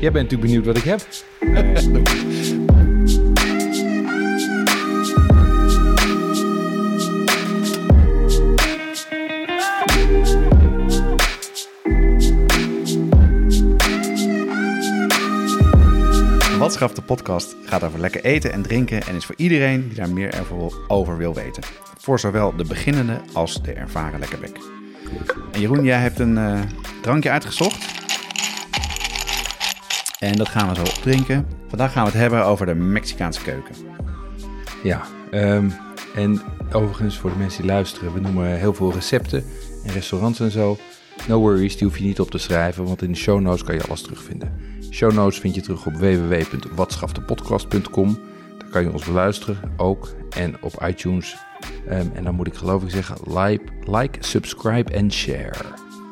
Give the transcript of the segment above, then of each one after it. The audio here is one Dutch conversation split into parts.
Jij bent natuurlijk benieuwd wat ik heb. Watschaf de podcast gaat over lekker eten en drinken en is voor iedereen die daar meer over wil weten. Voor zowel de beginnende als de ervaren lekkerbek. En Jeroen, jij hebt een eh, drankje uitgezocht. En dat gaan we zo opdrinken. Vandaag gaan we het hebben over de Mexicaanse keuken. Ja, ehm, en overigens voor de mensen die luisteren, we noemen heel veel recepten en restaurants en zo. No worries, die hoef je niet op te schrijven, want in de show notes kan je alles terugvinden. Show notes vind je terug op www.watschaftepodcast.com. Daar kan je ons beluisteren ook en op iTunes. Ehm, en dan moet ik geloof ik zeggen, like, like, subscribe en share.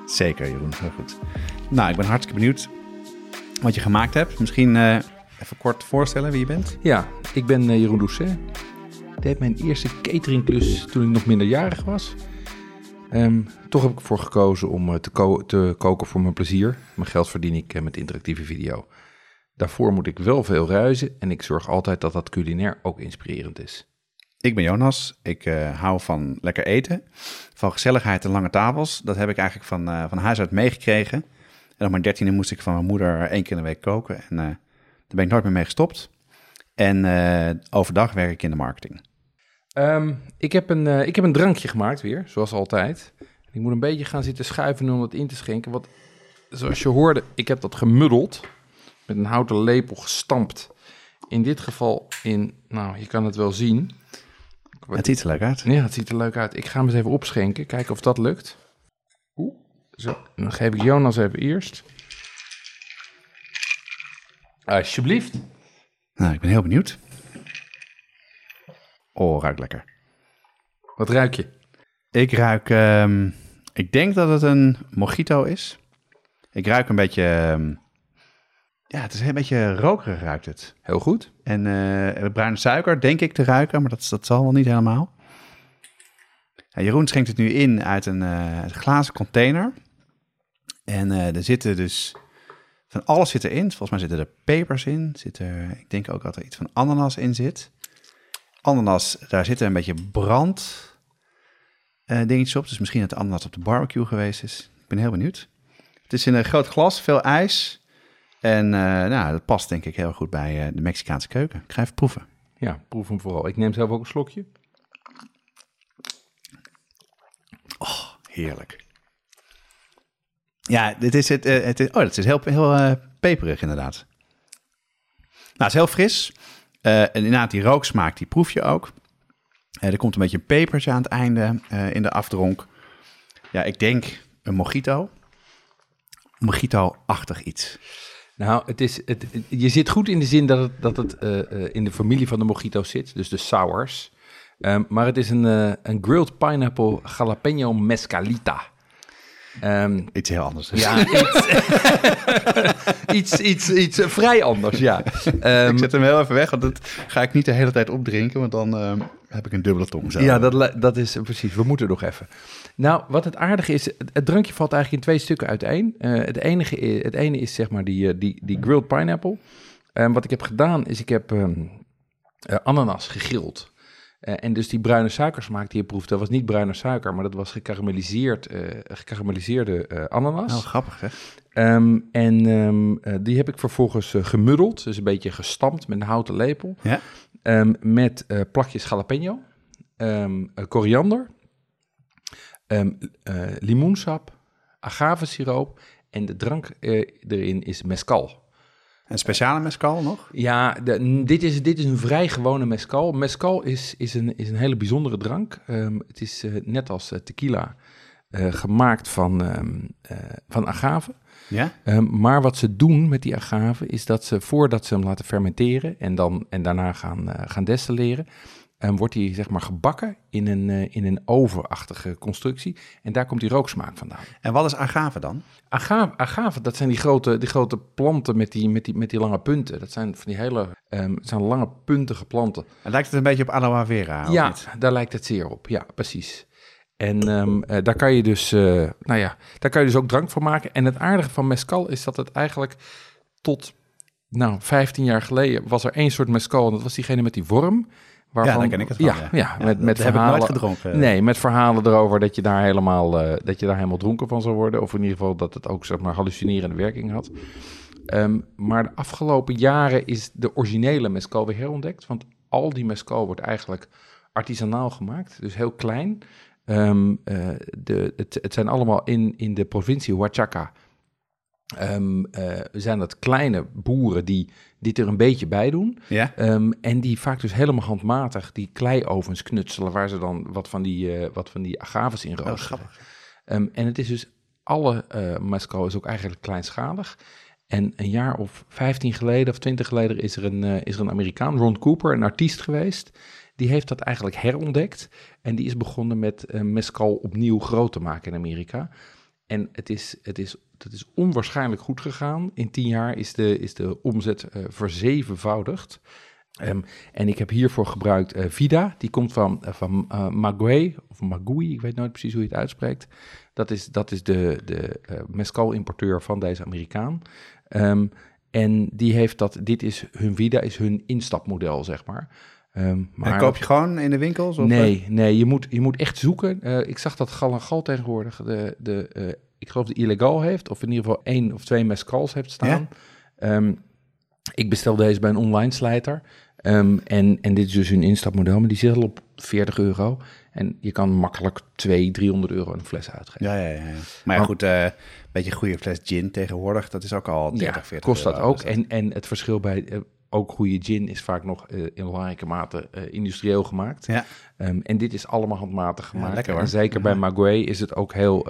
Zeker, Jeroen, heel goed. Nou, ik ben hartstikke benieuwd wat je gemaakt hebt. Misschien uh, even kort voorstellen wie je bent. Ja, ik ben uh, Jeroen Doucet. Ik deed mijn eerste cateringklus toen ik nog minderjarig was. Um, toch heb ik ervoor gekozen om uh, te, ko te, koken voor mijn plezier. Mijn geld verdien ik met interactieve video. Daarvoor moet ik wel veel reizen en ik zorg altijd dat dat culinair ook inspirerend is. Ik ben Jonas. Ik uh, hou van lekker eten, van gezelligheid en lange tafels. Dat heb ik eigenlijk van, uh, van huis uit meegekregen. En op mijn dertiende moest ik van mijn moeder één keer in de week koken. En uh, daar ben ik nooit meer mee gestopt. En overdag werk ik in de marketing. Um, ik, heb een, uh, ik heb een drankje gemaakt weer, zoals altijd. Ik moet een beetje gaan zitten schuiven om dat in te schenken. Want zoals je hoorde, ik heb dat gemuddeld. Met een houten lepel gestampt. In dit geval in, nou, je kan het wel zien. Het ziet er leuk uit. Ja, het ziet er leuk uit. Ik ga hem eens even opschenken, kijken of dat lukt. Zo, dan geef ik Jonas even eerst. Alsjeblieft. Nou, ik ben heel benieuwd. Oh, ruikt lekker. Wat ruik je? Ik ruik, um, ik denk dat het een mojito is. Ik ruik een beetje, um, ja, het is een beetje rokerig ruikt het. Heel goed. En uh, bruine suiker denk ik te ruiken, maar dat, dat zal wel niet helemaal. Ja, Jeroen schenkt het nu in uit een uh, glazen container. En uh, er zitten dus, van alles zit erin. Volgens mij zitten er pepers in. Zit er, ik denk ook dat er iets van ananas in zit ananas, daar zitten een beetje brand uh, dingetjes op. Dus misschien dat de ananas op de barbecue geweest is. Ik ben heel benieuwd. Het is in een groot glas, veel ijs. En uh, nou, dat past denk ik heel goed bij de Mexicaanse keuken. Ik ga even proeven. Ja, proef hem vooral. Ik neem zelf ook een slokje. Oh, heerlijk. Ja, dit is het. het is, oh, het is heel, heel peperig inderdaad. Nou, het is heel fris. Uh, en inderdaad, die rooksmaak, die proef je ook. Er komt een beetje een pepertje aan het einde in de afdronk. Ja, ik denk een mojito. Mojito-achtig iets. Nou, het is, het, je zit goed in de zin dat het, dat het in de familie van de mojito's zit, dus de sours. Um, maar het is een, een grilled pineapple jalapeno mescalita. Um, iets heel anders. Dus. Ja, iets, iets, iets, iets vrij anders, ja. Um, ik zet hem heel even weg, want dat ga ik niet de hele tijd opdrinken, want dan uh, heb ik een dubbele tong. Zo. Ja, dat, dat is precies. We moeten nog even. Nou, wat het aardige is, het, het drankje valt eigenlijk in twee stukken uiteen. Uh, het, enige, het ene is zeg maar die, die, die grilled pineapple. Wat ik heb gedaan, is ik heb ananas gegrild. Uh, en dus die bruine suikersmaak die je proeft, dat was niet bruine suiker, maar dat was gekarameliseerd, uh, gekarameliseerde uh, ananas. Oh, grappig hè? Um, en um, die heb ik vervolgens gemuddeld, dus een beetje gestampt met een houten lepel. Ja? Um, met plakjes jalapeno, koriander, limoensap, agavesiroop en de drank erin is mescal. Een speciale mescal nog? Ja, de, dit, is, dit is een vrij gewone mescal. Mescal is, is, een, is een hele bijzondere drank. Um, het is uh, net als uh, tequila uh, gemaakt van, um, van agave. Ja? Ehm, maar wat ze doen met die agave is dat ze voordat ze hem laten fermenteren en, dan, en daarna gaan, eh, gaan destilleren, ehm, wordt hij zeg maar gebakken in een, eh, in een ovenachtige constructie. En daar komt die rooksmaak vandaan. En wat is agave dan? Agave, agave dat zijn die grote, die grote planten met die, met, die, met die lange punten. Dat zijn van die hele het zijn lange puntige planten. Het lijkt het een beetje op aloe vera? Ja, niet? daar lijkt het zeer op. Ja, precies. En ehm, eh, daar kan je dus, eh, nou ja, daar kan je dus ook drank van maken. En het aardige van mescal is dat het eigenlijk tot, nou, 15 jaar geleden was er één soort mescal. En dat was diegene met die worm. Waarvan, daar ken ik het van, Ja, ja. ja, Ja, met, met dat heb ik verhalen. nooit gedronken. Nee, met verhalen erover dat je daar helemaal, eh, dat je daar helemaal dronken van zou worden. Of in ieder geval dat het ook, zeg maar, hallucinerende werking had. Ehm, maar de afgelopen jaren is de originele mescal weer herontdekt. Want al die mescal wordt eigenlijk artisanaal gemaakt, dus heel klein. Ehm, eh, de, het, het zijn allemaal in, in de provincie Huachaca. Ehm, eh, zijn dat kleine boeren die dit er een beetje bij doen. Ja? Ehm, en die vaak dus helemaal handmatig die kleiovens knutselen, waar ze dan wat van die, eh, wat van die agaves in Oh, roosteren. Ehm, en het is dus, alle mescal is ook eigenlijk kleinschalig. En een jaar of 15 geleden of 20 geleden is er een, eh, is er een Amerikaan, Ron Cooper, een artiest geweest. Die heeft dat eigenlijk herontdekt. En die is begonnen met eh mescal opnieuw groot te maken in Amerika. En het is, het is, het is onwaarschijnlijk goed gegaan. In 10 jaar is de, is de omzet eh, verzevenvoudigd. Ehm, en ik heb hiervoor gebruikt eh, Vida. Die komt van, eh, van eh, Magui, of Magui, ik weet nooit precies hoe je het uitspreekt. Dat is, dat is de, de mescal-importeur van deze Amerikaan. Ehm, en die heeft dat, dit is hun Vida, is hun instapmodel, zeg maar. Ehm, maar en koop je gewoon in de winkels? Of, Nee, nee je, moet, je moet echt zoeken. Ik zag dat Gal en Gal tegenwoordig, de, de, ik geloof de illegaal heeft, of in ieder geval één of twee mescals heeft staan. Ehm, ik bestel deze bij een online slijter. Ehm, en, en dit is dus hun instapmodel, maar die zit al op 40 euro. En je kan makkelijk 200, 300 euro een fles uitgeven. Ja, ja, ja. Maar ja, goed, eh, een beetje een goede fles gin tegenwoordig, dat is ook al 30, Ja, 40 kost dat euro, ook. dus dat- En, en het verschil bij eh, ook goede gin is vaak nog eh, in belangrijke mate industrieel gemaakt. Ja. Ehm, en dit is allemaal handmatig gemaakt. lekker, en zeker bij Maguey is het ook heel...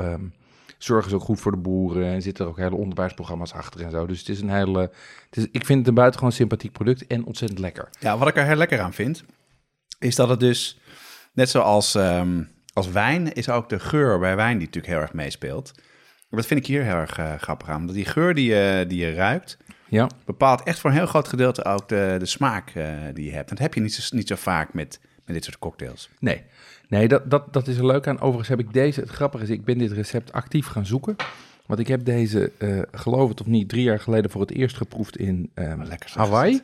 zorgen ze ook goed voor de boeren. En zitten er ook hele onderwijsprogramma's achter en zo. Dus het is een hele... Het is, ik vind het een buitengewoon sympathiek product en ontzettend lekker. Ja, wat ik er heel lekker aan vind, is dat het dus, net zoals ehm, als wijn, is ook de geur bij wijn die natuurlijk heel erg meespeelt. Maar dat vind ik hier heel erg eh, grappig aan. Dat die geur die je, die je ruikt, Ja, bepaalt echt voor een heel groot gedeelte ook de, de smaak eh, die je hebt. En dat heb je niet zo, niet zo vaak met, met dit soort cocktails. nee. Nee, dat, dat, dat is er leuk aan. Overigens heb ik deze... Het grappige is, ik ben dit recept actief gaan zoeken. Want ik heb deze, eh, geloof het of niet, drie jaar geleden voor het eerst geproefd in zeg, Hawaii.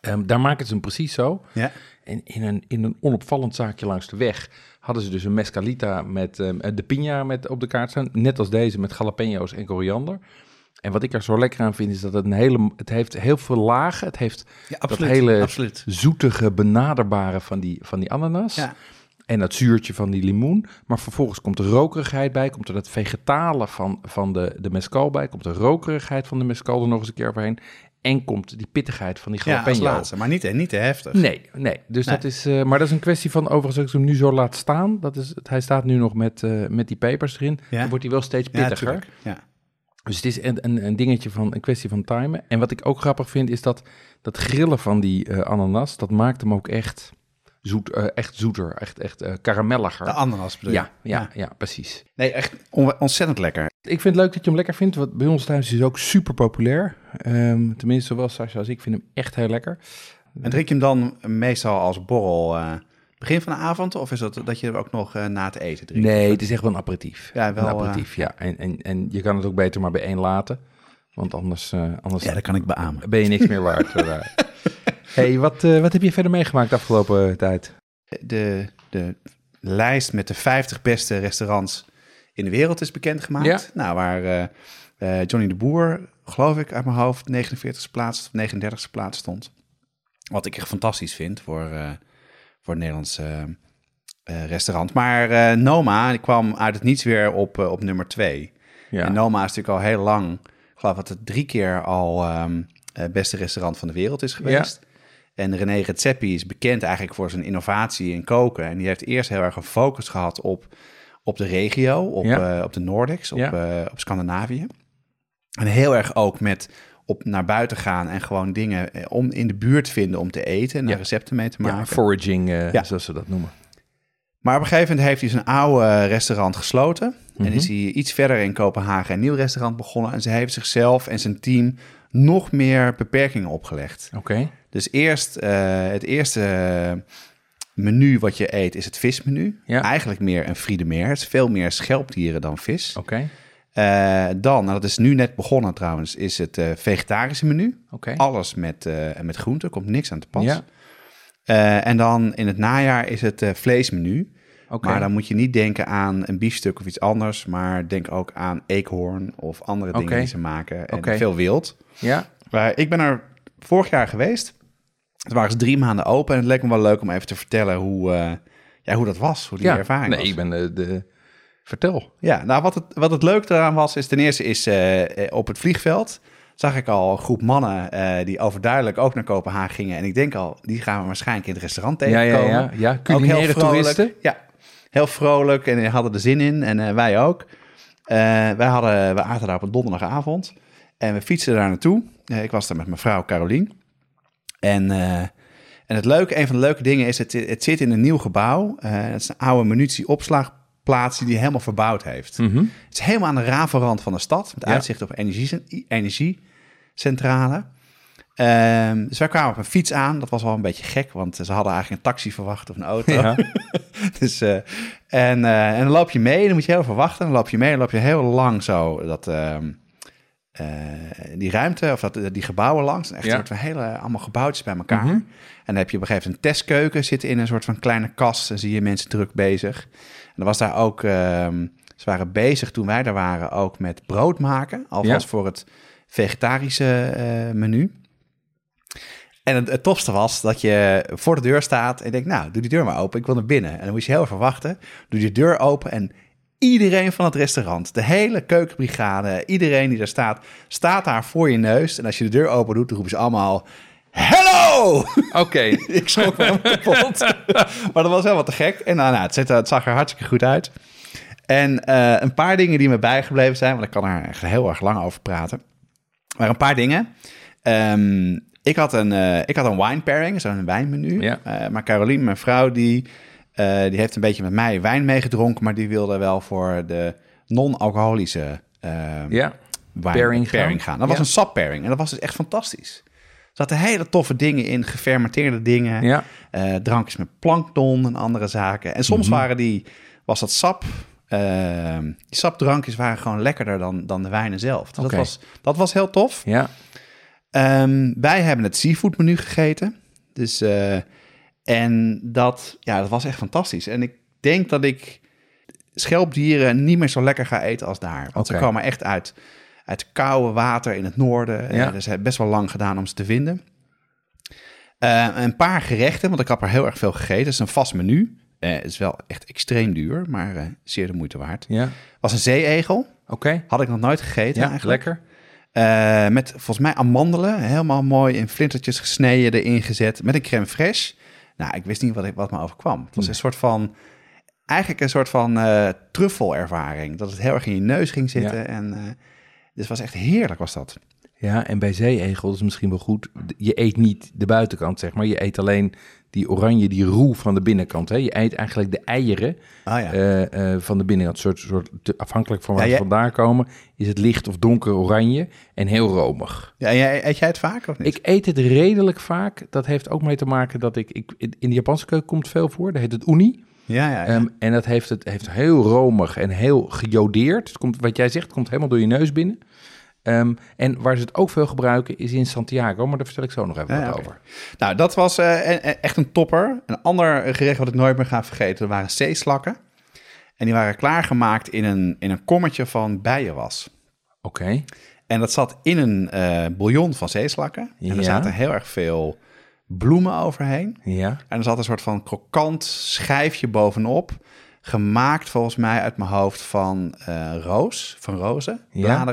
Ehm, daar maken ze hem precies zo. Ja, En in een, in een onopvallend zaakje langs de weg hadden ze dus een mescalita met ehm, de piña met op de kaart staan. Net als deze met jalapenos en koriander. En wat ik er zo lekker aan vind is dat het een hele, het heeft heel veel lagen. Het heeft ja dat absoluut. hele absoluut. zoetige, benaderbare van die, van die ananas. Ja. En dat zuurtje van die limoen. Maar vervolgens komt de rokerigheid bij. Komt er dat vegetale van, van de, de mescal bij. Komt de rokerigheid van de mescal er nog eens een keer overheen. En komt die pittigheid van die Ja, als jalapeno. laatste, maar niet, niet te heftig. Nee, nee. Dus Nee. dat is. eh, maar dat is een kwestie van overigens dat ik hem nu zo laat staan. Dat is, hij staat nu nog met, eh, met die pepers erin. Ja. Dan wordt hij wel steeds ja, pittiger. tuurlijk. Ja. dus het is een, een, een dingetje van een kwestie van timen. En wat ik ook grappig vind, is dat dat grillen van die eh, ananas, dat maakt hem ook echt zoet, eh, echt zoeter, echt, echt eh, karamelliger. De ananas bedoel je? ja, ja, ja, precies. Nee, echt on- ontzettend lekker. Ik vind het leuk dat je hem lekker vindt. Want bij ons thuis is hij ook super populair. Ehm, tenminste, zowel Sascha als ik vind hem echt heel lekker. En drink je hem dan meestal als borrel eh, begin van de avond? Of is dat dat je hem ook nog na het eten drinkt? Nee, het is echt wel een aperitief. Ja, wel, een aperitief, ja. En, en, en je kan het ook beter maar bij één laten. Want anders, anders Ja, dat kan ik beamen. ben je niks meer waard. hey, wat, eh, wat heb je verder meegemaakt de afgelopen tijd? De, de lijst met de 50 beste restaurants in de wereld is bekendgemaakt. Ja. Nou, waar eh, eh, Johnny de Boer, geloof ik uit mijn hoofd, 49e plaats of 39e plaats stond. Wat ik echt fantastisch vind voor, voor een Nederlands eh, eh, restaurant. Maar Noma die kwam uit het niets weer op, op nummer 2. Ja. En Noma is natuurlijk al heel lang, ik geloof dat het drie keer al het beste restaurant van de wereld is geweest. En René Redzepi is bekend eigenlijk voor zijn innovatie in koken. En die heeft eerst heel erg een focus gehad op, op de regio, op, Ja. eh, op de Nordics, op, Ja. eh, op Scandinavië. En heel erg ook met op naar buiten gaan en gewoon dingen eh, om in de buurt vinden om te eten en Ja. recepten mee te maken. Ja, foraging, Ja. zoals ze dat noemen. Maar op een gegeven moment heeft hij zijn oude restaurant gesloten. Mhm. En is hij iets verder in Kopenhagen een nieuw restaurant begonnen. En ze heeft zichzelf en zijn team nog meer beperkingen opgelegd. Oké, Dus eerst eh, het eerste menu wat je eet is het vismenu. Ja. Eigenlijk meer een fride meer. Het is veel meer schelpdieren dan vis. oké, Eh, dan, nou, dat is nu net begonnen trouwens, is het eh, vegetarische menu. oké. Alles met, eh met groenten, komt niks aan te pas. Ja. En dan in het najaar is het vleesmenu. Maar dan moet je niet denken aan een biefstuk of iets anders, maar denk ook aan eekhoorn of andere dingen die ze maken. En veel wild. Ja, Maar ik ben er vorig jaar geweest. Het waren ze drie maanden open en het leek me wel leuk om even te vertellen hoe, eh, ja, hoe dat was, hoe die ja. ervaring Nee, was. ik ben de, de... Vertel. Ja, nou wat het, wat het leuke eraan was, is ten eerste is eh, eh, op het vliegveld zag ik al een groep mannen eh, die overduidelijk ook naar Kopenhagen gingen. En ik denk al, die gaan we waarschijnlijk in het restaurant Ja, tegenkomen. ja, ja. ja. Ook heel Culinaire toeristen. Ja, heel vrolijk en hadden er zin in en eh, wij ook. Eh, wij, hadden, we aten daar op een donderdagavond en we fietsen daar naartoe. Eh, ik was daar met mijn vrouw Carolien. En, en het leuke, een van de leuke dingen is, het, het zit in een nieuw gebouw. Het is een oude munitieopslagplaats die die helemaal verbouwd heeft. Mhm. Het is helemaal aan de ravenrand van de stad, met Ja. uitzicht op energie, energiecentrale. Ehm, dus wij kwamen op een fiets aan. Dat was wel een beetje gek, want ze hadden eigenlijk een taxi verwacht of een auto. Ja. dus, eh, en, eh, en dan loop je mee, dan moet je heel veel wachten. Dan loop je mee, dan loop je heel lang zo dat, ehm, eh, die ruimte of dat, die gebouwen langs. Echt Ja. een soort van hele, allemaal gebouwtjes bij elkaar. Mhm. En dan heb je op een gegeven moment een testkeuken, zit in een soort van kleine kast. En zie je mensen druk bezig. En dan was daar ook, ehm, ze waren bezig toen wij daar waren ook met brood maken. Alvast Ja. voor het vegetarische menu. En het, het tofste was dat je voor de deur staat en denkt, nou, doe die deur maar open, ik wil naar binnen. En dan moest je heel even wachten. Doe die deur open en iedereen van het restaurant, de hele keukenbrigade, iedereen die daar staat, staat daar voor je neus. En als je de deur open doet, dan roepen ze allemaal, hello! Oké. ik schrok me helemaal kapot. maar dat was helemaal te gek. En nou, nou, het, het zag er hartstikke goed uit. En eh, een paar dingen die me bijgebleven zijn, want ik kan er echt heel erg lang over praten. Maar een paar dingen. Ehm, ik, had een, eh, ik had een wine pairing, zo'n wijnmenu. Ja. Eh, maar Caroline, mijn vrouw, die, eh, die heeft een beetje met mij wijn meegedronken, maar die wilde wel voor de non-alcoholische ehm, Ja. Pairing pairing, gaan. Dat was Ja. een sap pairing en dat was dus echt fantastisch. Er zaten hele toffe dingen in, gefermenteerde dingen, Ja. drankjes met plankton en andere zaken. En soms Mhm. waren die, was dat sap, ehm, die sapdrankjes waren gewoon lekkerder dan, dan de wijnen zelf. Dus dat, was, dat was heel tof. Ja. Ehm, wij hebben het seafood menu gegeten. Dus, eh, en dat, ja, dat was echt fantastisch. En ik denk dat ik schelpdieren niet meer zo lekker ga eten als daar. Want ze komen echt uit, uit koude water in het noorden. Ja. Dus het heeft best wel lang gedaan om ze te vinden. Eh, een paar gerechten, want ik heb er heel erg veel gegeten. Het is een vast menu. Eh, het is wel echt extreem duur, maar zeer de moeite waard. Ja. was een zeeegel. Oké. Had ik nog nooit gegeten Ja, eigenlijk. lekker. Eh, met volgens mij amandelen, helemaal mooi in flintertjes gesneden, erin gezet. Met een crème fraîche. Nou, ik wist niet wat, ik, wat me overkwam. Het was Nee. een soort van, eigenlijk een soort van eh truffelervaring. Dat het heel erg in je neus ging zitten. Ja. En, eh, dus het was echt heerlijk was dat. Ja, en bij zeeegel is misschien wel goed. Je eet niet de buitenkant, zeg maar. Je eet alleen die oranje, die roe van de binnenkant. Hè? Je eet eigenlijk de eieren Ah ja. eh, eh, van de binnenkant. Soort, soort, afhankelijk van waar Ja, ze vandaan komen, is het licht of donker oranje en heel romig. ja jij, eet jij het vaak of niet? Ik eet het redelijk vaak. Dat heeft ook mee te maken dat ik... ik in de Japanse keuken komt veel voor. Dat heet het uni. ja, ja, ja. Ehm, en dat heeft het heeft heel romig en heel gejodeerd. Het komt, wat jij zegt, het komt helemaal door je neus binnen. Ehm, en waar ze het ook veel gebruiken is in Santiago, maar daar vertel ik zo nog even Ja, wat over. Nou, dat was eh, e- e- echt een topper. Een ander gerecht wat ik nooit meer ga vergeten, dat waren zeeslakken. En die waren klaargemaakt in een, in een kommetje van bijenwas. Oké, En dat zat in een eh bouillon van zeeslakken. En Ja. er zaten heel erg veel bloemen overheen. ja. En er zat een soort van krokant schijfje bovenop. Gemaakt volgens mij uit mijn hoofd van eh roos, van rozen, Ja.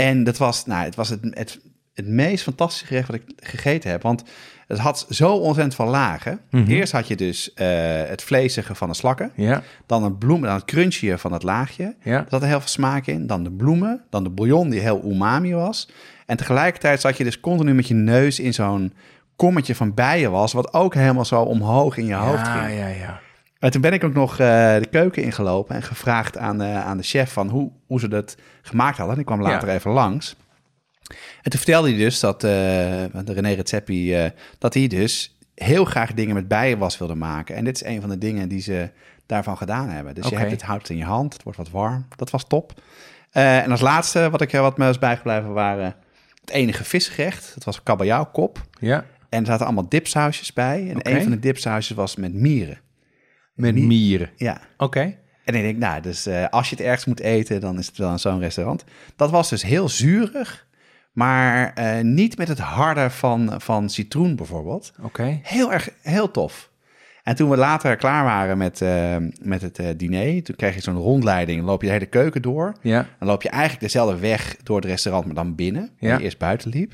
En dat was, nou, het was het, het, het meest fantastische gerecht wat ik gegeten heb. Want het had zo ontzettend van lagen. Mhm. Eerst had je dus eh, het vleesige van de slakken. Ja, Dan het bloem, dan het crunchie van het laagje. ja. Er zat er heel veel smaak in. Dan de bloemen. Dan de bouillon die heel umami was. En tegelijkertijd zat je dus continu met je neus in zo'n kommetje van bijen was. Wat ook helemaal zo omhoog in je hoofd ja, ging. ja, ja. En toen ben ik ook nog eh, de keuken ingelopen en gevraagd aan de, aan de chef van hoe, hoe ze dat gemaakt hadden. En ik kwam later Ja. even langs. En toen vertelde hij dus dat, eh, de René Redzepi, eh, dat hij dus heel graag dingen met bijenwas wilde maken. En dit is een van de dingen die ze daarvan gedaan hebben. Dus je hebt het hout in je hand, het wordt wat warm. Dat was top. Eh, en als laatste wat, ik, wat me is bijgebleven waren het enige visgerecht. Dat was kabeljauwkop. Ja, En er zaten allemaal dipsausjes bij. En een van de dipsausjes was met mieren. Met Mi- mieren. Ja, Oké. en ik denk, nou, dus eh, als je het ergens moet eten, dan is het wel in zo'n restaurant. Dat was dus heel zuurig, maar eh, niet met het harde van, van citroen bijvoorbeeld. Oké. Heel erg, heel tof. En toen we later klaar waren met, eh, met het diner, toen kreeg je zo'n rondleiding. Dan loop je de hele keuken door. Ja, Dan loop je eigenlijk dezelfde weg door het restaurant, maar dan binnen. Ja. je eerst buiten liep.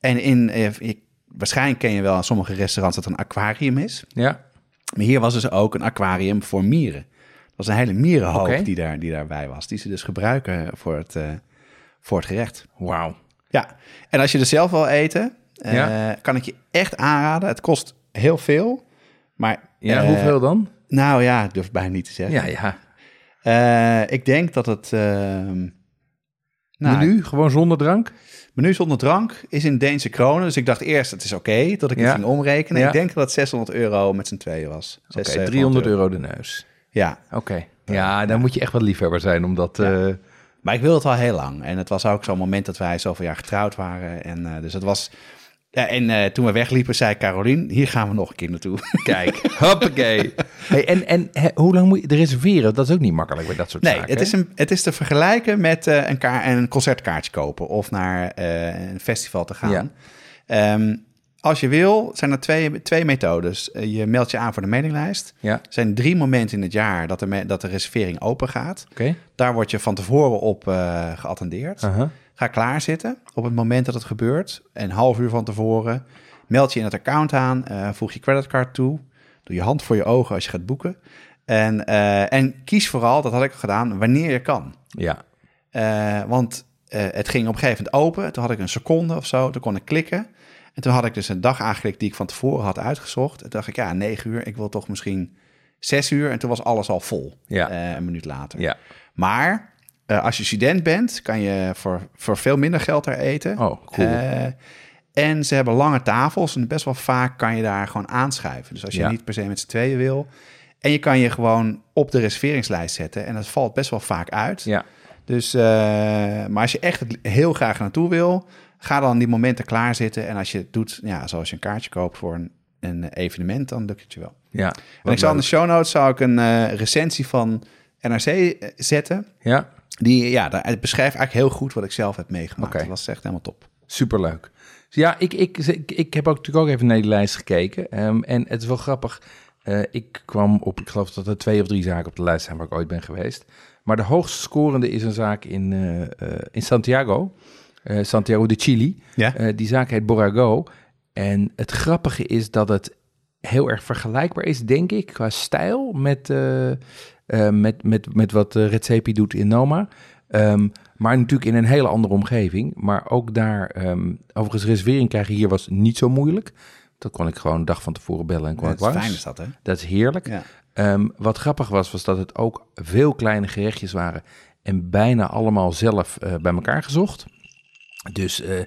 En in, je- waarschijnlijk ken je wel aan sommige restaurants dat er een aquarium is. ja. Maar hier was dus ook een aquarium voor mieren. Dat was een hele mierenhoop die, daar, die daarbij was. Die ze dus gebruiken voor het, eh, voor het gerecht. Wauw. Ja, en als je er zelf wil eten, eh, Ja. kan ik je echt aanraden. Het kost heel veel, maar... Ja, eh, hoeveel dan? Nou ja, ik durf bijna niet te zeggen. Ja, ja. Ik denk dat het... nou, Menu, gewoon zonder drank? menu zonder drank is in Deense kronen. Dus ik dacht eerst, het is oké, dat ik het Ja. ging omrekenen. Ja. Ik denk dat het 600 euro met z'n tweeën was. Oké, 600, 300 euro de neus. Ja, Oké. Ja, dan moet je echt wel liefhebber zijn, omdat... Ja. eh, Maar ik wilde het al heel lang. En het was ook zo'n moment dat wij zoveel jaar getrouwd waren. En eh, dus het was... Ja, en eh, toen we wegliepen, zei Carolien, hier gaan we nog een keer naartoe. Kijk, hoppakee. Hey, en en hoe lang moet je reserveren? Dat is ook niet makkelijk bij dat soort Nee, zaken. het is, een, het is te vergelijken met eh, een, een concertkaartje kopen of naar eh, een festival te gaan. Ja. Ehm, als je wil, zijn er twee, twee methodes. Je meldt je aan voor de mailinglijst. Ja, Er zijn drie momenten in het jaar dat de, me- dat de reservering open gaat. oké. Daar word je van tevoren op eh, geattendeerd. Aha. Ga klaarzitten op het moment dat het gebeurt. Een half uur van tevoren. Meld je in het account aan. eh, voeg je creditcard toe. Doe je hand voor je ogen als je gaat boeken. En, eh, en kies vooral, dat had ik gedaan, wanneer je kan. Ja, Eh, want het ging op een gegeven moment open. Toen had ik een seconde of zo. Toen kon ik klikken. En toen had ik dus een dag aangeklikt die ik van tevoren had uitgezocht. En toen dacht ik, ja, negen uur. Ik wil toch misschien zes uur. En toen was alles al vol. Ja. een minuut later. ja. Maar eh, als je student bent, kan je voor, voor veel minder geld daar eten. Oh, cool. Eh, en ze hebben lange tafels en best wel vaak kan je daar gewoon aanschuiven. Dus als je Ja. niet per se met z'n tweeën wil. En je kan je gewoon op de reserveringslijst zetten. En dat valt best wel vaak uit. ja. Dus, eh, maar als je echt heel graag naartoe wil, ga dan die momenten klaarzitten. En als je het doet, ja, zoals je een kaartje koopt voor een, een evenement, dan lukt het je wel. ja. En ik zal in de show notes zou ik een recensie van NRC zetten. Ja, Die, ja, het beschrijft eigenlijk heel goed wat ik zelf heb meegemaakt. Dat was echt helemaal top. superleuk. Ja, ik, ik, ik, ik heb ook natuurlijk ook even naar die lijst gekeken. Ehm, en het is wel grappig. Eh, ik kwam op, ik geloof dat er twee of drie zaken op de lijst zijn waar ik ooit ben geweest. Maar de hoogst scorende is een zaak in, eh, eh, in Santiago. Santiago de Chili. Ja? Die zaak heet Borago. En het grappige is dat het heel erg vergelijkbaar is, denk ik, qua stijl met, met, met, met wat uh, Redzepi doet in Noma. Ehm, maar natuurlijk in een hele andere omgeving. Maar ook daar, ehm, overigens reservering krijgen hier was niet zo moeilijk. Dat kon ik gewoon een dag van tevoren bellen en kon Ja, ik langs. fijn is dat, hè? Dat is heerlijk. Ja. Ehm, wat grappig was, was dat het ook veel kleine gerechtjes waren. En bijna allemaal zelf eh, bij elkaar gezocht. Dus eh,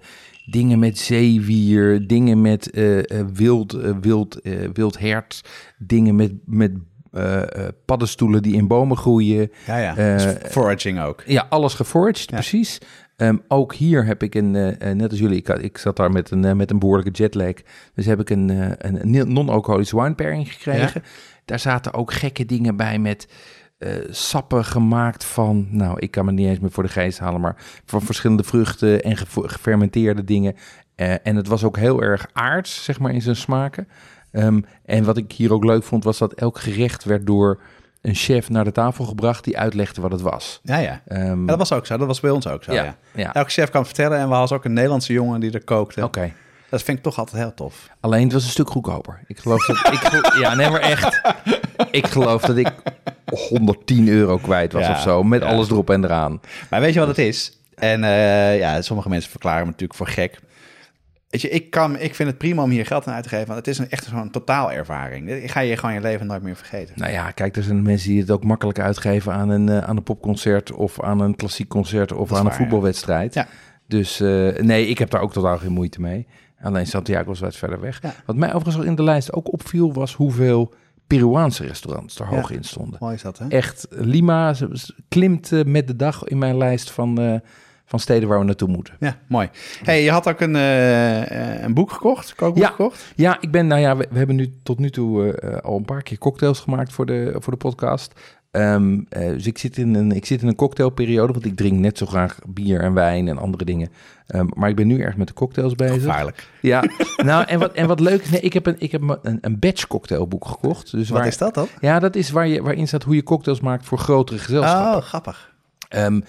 dingen met zeewier, dingen met eh, eh, wild, eh, wild, eh, wild hert. Dingen met, met eh, eh, paddenstoelen die in bomen groeien. Ja, ja. Eh, Dus foraging ook. Ja, alles geforaged, Ja. precies. Ehm, ook hier heb ik een, net als jullie, ik, ik zat daar met een, met een behoorlijke jetlag. Dus heb ik een, een, non-alcoholische wine pairing gekregen. Daar zaten ook gekke dingen bij met sappen gemaakt van, nou, ik kan me niet eens meer voor de geest halen, maar van verschillende vruchten en gefermenteerde dingen. En het was ook heel erg aards, zeg maar, in zijn smaken. Ehm, en wat ik hier ook leuk vond, was dat elk gerecht werd door een chef naar de tafel gebracht die uitlegde wat het was. Ja, ja. Ehm, Ja, dat was ook zo. Dat was bij ons ook zo, ja. ja, ja. Elke chef kan vertellen en we hadden ook een Nederlandse jongen die er kookte. Oké. Dat vind ik toch altijd heel tof. Alleen het was een stuk goedkoper. Ik geloof dat ik ja, nee, maar echt. Ik geloof dat ik 110 euro kwijt was of zo, met alles erop en eraan. Maar weet je wat het is? En eh, ja, sommige mensen verklaren me natuurlijk voor gek. Weet je, ik, kan, ik vind het prima om hier geld aan uit te geven, want het is een, echt zo'n totaalervaring. Ik ga je gewoon je leven nooit meer vergeten. Nou ja, kijk, er zijn mensen die het ook makkelijk uitgeven aan een, eh, aan een popconcert of aan een klassiek concert of aan een voetbalwedstrijd. Ja. Dus eh, nee, ik heb daar ook totaal geen moeite mee. Alleen Santiago was wat verder weg. Ja. Wat mij overigens in de lijst ook opviel, was hoeveel Peruaanse restaurants er Ja. hoog in stonden. Mooi is dat, hè? Echt, Lima klimt met de dag in mijn lijst van, eh, van steden waar we naartoe moeten. Ja, mooi. hey, je had ook een, eh, eh, een boek gekocht, kookboek Ja. gekocht. Ja, ik ben, nou ja, we, we hebben nu tot nu toe eh, al een paar keer cocktails gemaakt voor de, voor de podcast. Ehm, eh, dus ik zit, in een, ik zit in een cocktailperiode, want ik drink net zo graag bier en wijn en andere dingen. Ehm, maar ik ben nu erg met de cocktails bezig. Gevaarlijk. Ja, nou en wat, en wat leuk is, nee, ik heb, een, ik heb een, een batch cocktailboek gekocht. Dus Wat waar, is dat dan? Ja, dat is waar je, waarin staat hoe je cocktails maakt voor grotere gezelschappen. Oh, grappig. Ehm,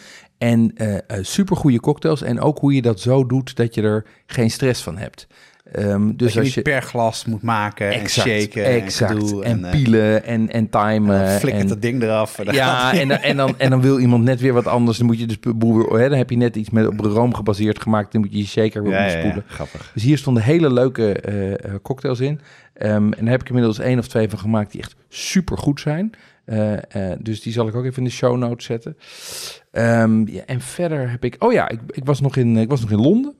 en eh super goede cocktails en ook hoe je dat zo doet dat je er geen stress van hebt. Ehm, Dus je als je per glas moet maken exact, en shaken exact, en gedoe. en, eh, pielen en, en timen. dan flikkert en, het ding eraf. en ja, en dan, en, dan, en dan wil iemand net weer wat anders. Dan moet je dus weer, hè, dan heb je net iets met op room gebaseerd gemaakt. Dan moet je je shaker weer ja, ja, omspoelen. ja, grappig. Dus hier stonden hele leuke eh, eh, cocktails in. Ehm, en daar heb ik inmiddels één of twee van gemaakt die echt super goed zijn. Eh, eh, dus die zal ik ook even in de show notes zetten. Ehm, ja, en verder heb ik... Oh ja, ik, ik, was, nog in, ik was nog in Londen.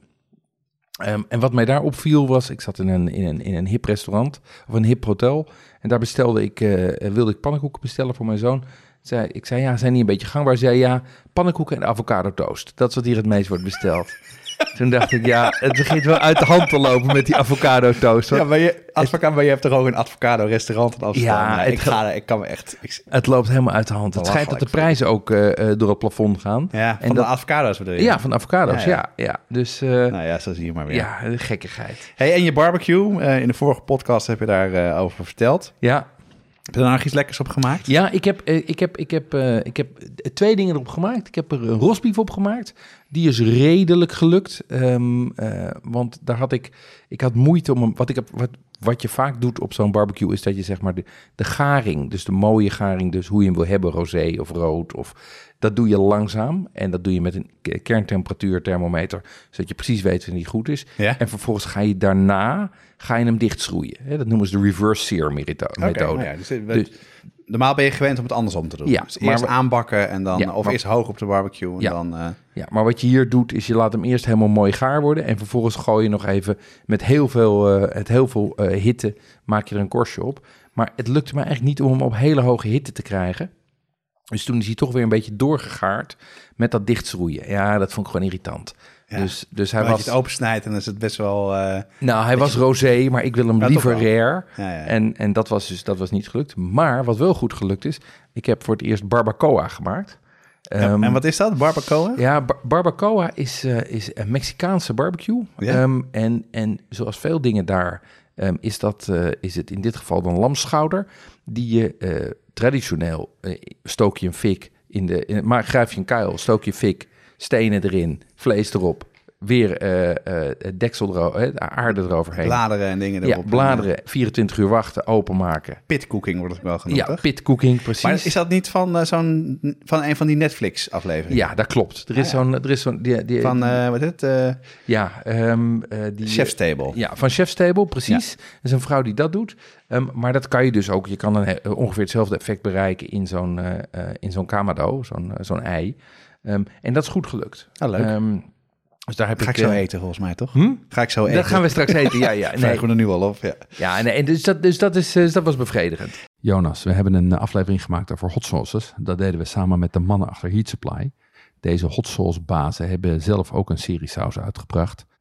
Ehm, en wat mij daar opviel was... Ik zat in een, in, een, in een hip restaurant of een hip hotel. En daar bestelde ik, eh, wilde ik pannenkoeken bestellen voor mijn zoon. Zei, ik zei, ja, zijn die een beetje gangbaar? Zei, ja, pannenkoeken en avocado toast. Dat is wat hier het meest wordt besteld. Toen dacht ik, ja, het begint wel uit de hand te lopen met die avocado toast. Ja, maar je, maar je hebt toch ook een avocado restaurant in Amsterdam? Ja, ik ga ik kan me echt... Ik, Het loopt helemaal uit de hand. Het schijnt dat de prijzen ook eh, eh, door het plafond gaan. ja, En van dat- de avocado's bedoel je? Ja, van avocado's, Ja, ja. ja. ja, Dus eh, Nou ja, zo zie je maar weer. ja, gekkigheid. Hey, en je barbecue, in de vorige podcast heb je daarover over verteld. Ja, Heb je daar nog iets lekkers op gemaakt? ja ik, heb, eh, ik, heb, ik, heb, eh, ik heb twee dingen erop gemaakt. Ik heb er een rosbief op gemaakt. Die is redelijk gelukt. Ehm, eh, want daar had ik, ik had moeite om hem, wat, ik heb, wat, wat je vaak doet op zo'n barbecue is dat je zeg maar de, de garing, dus de mooie garing, dus hoe je hem wil hebben, rosé of rood, of dat doe je langzaam. En dat doe je met een kerntemperatuur thermometer, zodat je precies weet wanneer die goed is. Ja? En vervolgens ga je daarna ga je hem dichtschroeien. Dat noemen ze de reverse sear Oké, methode. nou ja, dus, we- Dus- normaal ben je gewend om het andersom te doen. Ja, dus eerst aanbakken en dan, Ja, of maar- eerst hoog op de barbecue en Ja. dan... eh, Ja, maar wat je hier doet, is je laat hem eerst helemaal mooi gaar worden. En vervolgens gooi je nog even met heel veel, eh, het heel veel eh, hitte, maak je er een korstje op. Maar het lukte me eigenlijk niet om hem op hele hoge hitte te krijgen. Dus toen is hij toch weer een beetje doorgegaard met dat dichtschroeien. Ja, dat vond ik gewoon irritant. Ja. Dus, dus hij als je was, het opensnijdt, dan is het best wel... eh, nou, hij was rosé, maar ik wil hem Ja, liever rare. ja. En, en dat was dus dat was niet gelukt. Maar wat wel goed gelukt is, ik heb voor het eerst barbacoa gemaakt. Ja, Ehm, en wat is dat? Barbacoa? ja, bar- barbacoa is, eh, is een Mexicaanse barbecue. Ehm, en, en zoals veel dingen daar ehm, is, dat, eh, is het in dit geval dan lamschouder. Die je traditioneel stook je een fik in de... In, maar grijp je een kuil, stook je fik, stenen erin, vlees erop. Weer eh, eh, deksel erover, aarde eroverheen. Bladeren en dingen ja, erop. bladeren, 24 uur wachten, openmaken. Pitcooking wordt het wel genoemd, Ja, pitcooking, precies. Maar is dat niet van, eh, zo'n, van een van die Netflix-afleveringen? Ja, dat klopt. Er is Ah, ja. zo'n... Er is zo'n die, die, Van, wat is het? ja, ehm, eh, die... Chef's Table. Ja, van Chef's Table, precies. Dat is een vrouw die dat doet. Ehm, maar dat kan je dus ook. Je kan dan he- ongeveer hetzelfde effect bereiken in zo'n in zo'n kamado, zo'n zo'n ei. Ehm, en dat is goed gelukt. Ah, leuk. Ehm, dus daar heb Ga ik ik... zo eh, eten, volgens mij, toch? Hm? Ga ik zo eten. Dat gaan we straks eten, ja, ja. Nee. Vragen we er nu al op, ja. Ja, nee, en dus dat, dus dat, is, eh, dat was bevredigend. Jonas, we hebben een eh, aflevering gemaakt over hot sauces. Dat deden we samen met de mannen achter Heat Supply. Deze hot sauce bazen hebben zelf ook een serie saus uitgebracht.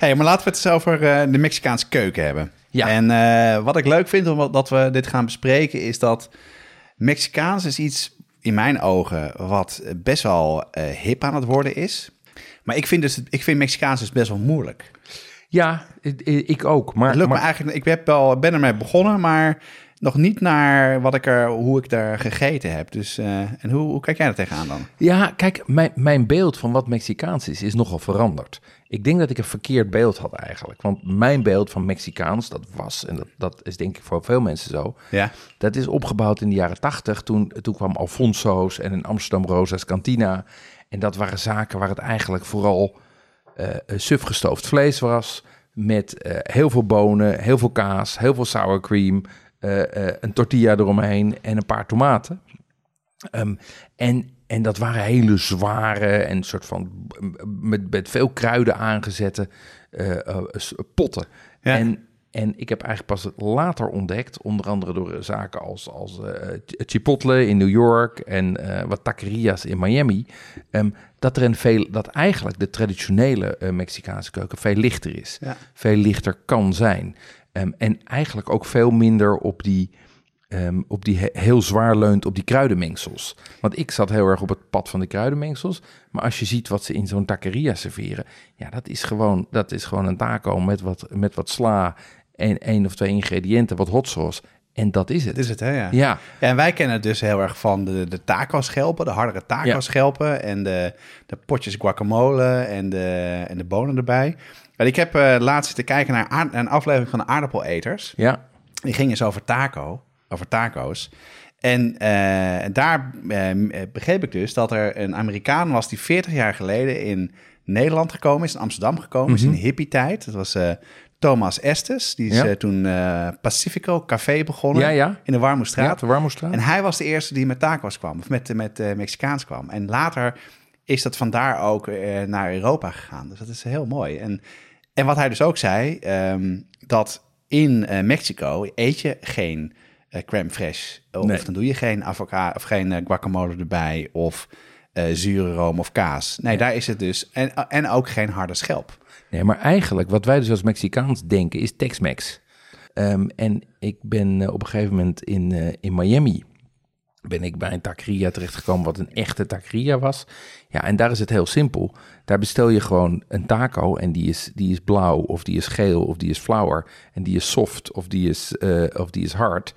Hey, maar laten we het eens over eh, de Mexicaanse keuken hebben. Ja. En eh, wat ik leuk vind omdat dat we dit gaan bespreken is dat Mexicaans is iets in mijn ogen wat best wel eh, hip aan het worden is. Maar ik vind, dus, ik vind Mexicaans dus best wel moeilijk. Ja, ik, ik ook. Maar, Het lukt maar- me eigenlijk, ik heb wel, ben ermee begonnen, maar nog niet naar wat ik er, hoe ik daar gegeten heb. Dus, eh, en hoe, hoe kijk jij er tegenaan dan? Ja, kijk, mijn, mijn beeld van wat Mexicaans is, is nogal veranderd. Ik denk dat ik een verkeerd beeld had eigenlijk. Want mijn beeld van Mexicaans, dat was, en dat, dat is denk ik voor veel mensen zo, Ja, dat is opgebouwd in de jaren tachtig. Toen, toen kwam Alfonso's en in Amsterdam Rosa's Cantina. En dat waren zaken waar het eigenlijk vooral eh eh, suf gestoofd vlees was. Met eh, heel veel bonen, heel veel kaas, heel veel sour cream. Eh, eh, een tortilla eromheen en een paar tomaten. Ehm, en, en dat waren hele zware en soort van met, met veel kruiden aangezette eh, potten. Ja. En, en ik heb eigenlijk pas later ontdekt, onder andere door zaken als, als Ch- Chipotle in New York en wat taqueria's in Miami, ehm, dat er een veel, dat eigenlijk de traditionele Mexicaanse keuken veel lichter is, Ja. veel lichter kan zijn. Ehm, en eigenlijk ook veel minder op die, ehm, op die he- heel zwaar leunt op die kruidenmengsels. Want ik zat heel erg op het pad van de kruidenmengsels. Maar als je ziet wat ze in zo'n taqueria serveren, ja, dat is gewoon, dat is gewoon een taco met wat, met wat sla en één of twee ingrediënten, wat hot sauce. En dat is het. dat is het, hè? Ja. Ja, Ja, en wij kennen het dus heel erg van de, de taco-schelpen, de hardere taco-schelpen en de, de potjes guacamole en de, en de bonen erbij. Ik heb eh, laatst zitten kijken naar een aflevering van de aardappeleters. ja, Die ging eens over taco, over taco's. En eh, daar eh, begreep ik dus dat er een Amerikaan was die 40 jaar geleden in Nederland gekomen is, in Amsterdam gekomen is, in de hippie-tijd. Dat was Thomas Estes. Die is Ja. toen Pacifico Café begonnen Ja, ja. in de Warmoestraat. de Warmoestraat. En hij was de eerste die met tacos kwam, of met, met Mexicaans kwam. En later is dat vandaar ook naar Europa gegaan. Dus dat is heel mooi. En, en wat hij dus ook zei, ehm, dat in eh, Mexico eet je geen eh crème fraîche. Of Nee. dan doe je geen avocado of geen eh, guacamole erbij of zure room of kaas. Nee, daar is het dus. En, en ook geen harde schelp. Nee, maar eigenlijk wat wij dus als Mexicaans denken is Tex-Mex. Ehm, en ik ben op een gegeven moment in, in Miami ben ik bij een taqueria terechtgekomen wat een echte taqueria was. Ja, en daar is het heel simpel. Daar bestel je gewoon een taco en die is, die is blauw of die is geel of die is flour en die is soft of die is, eh, of die is hard.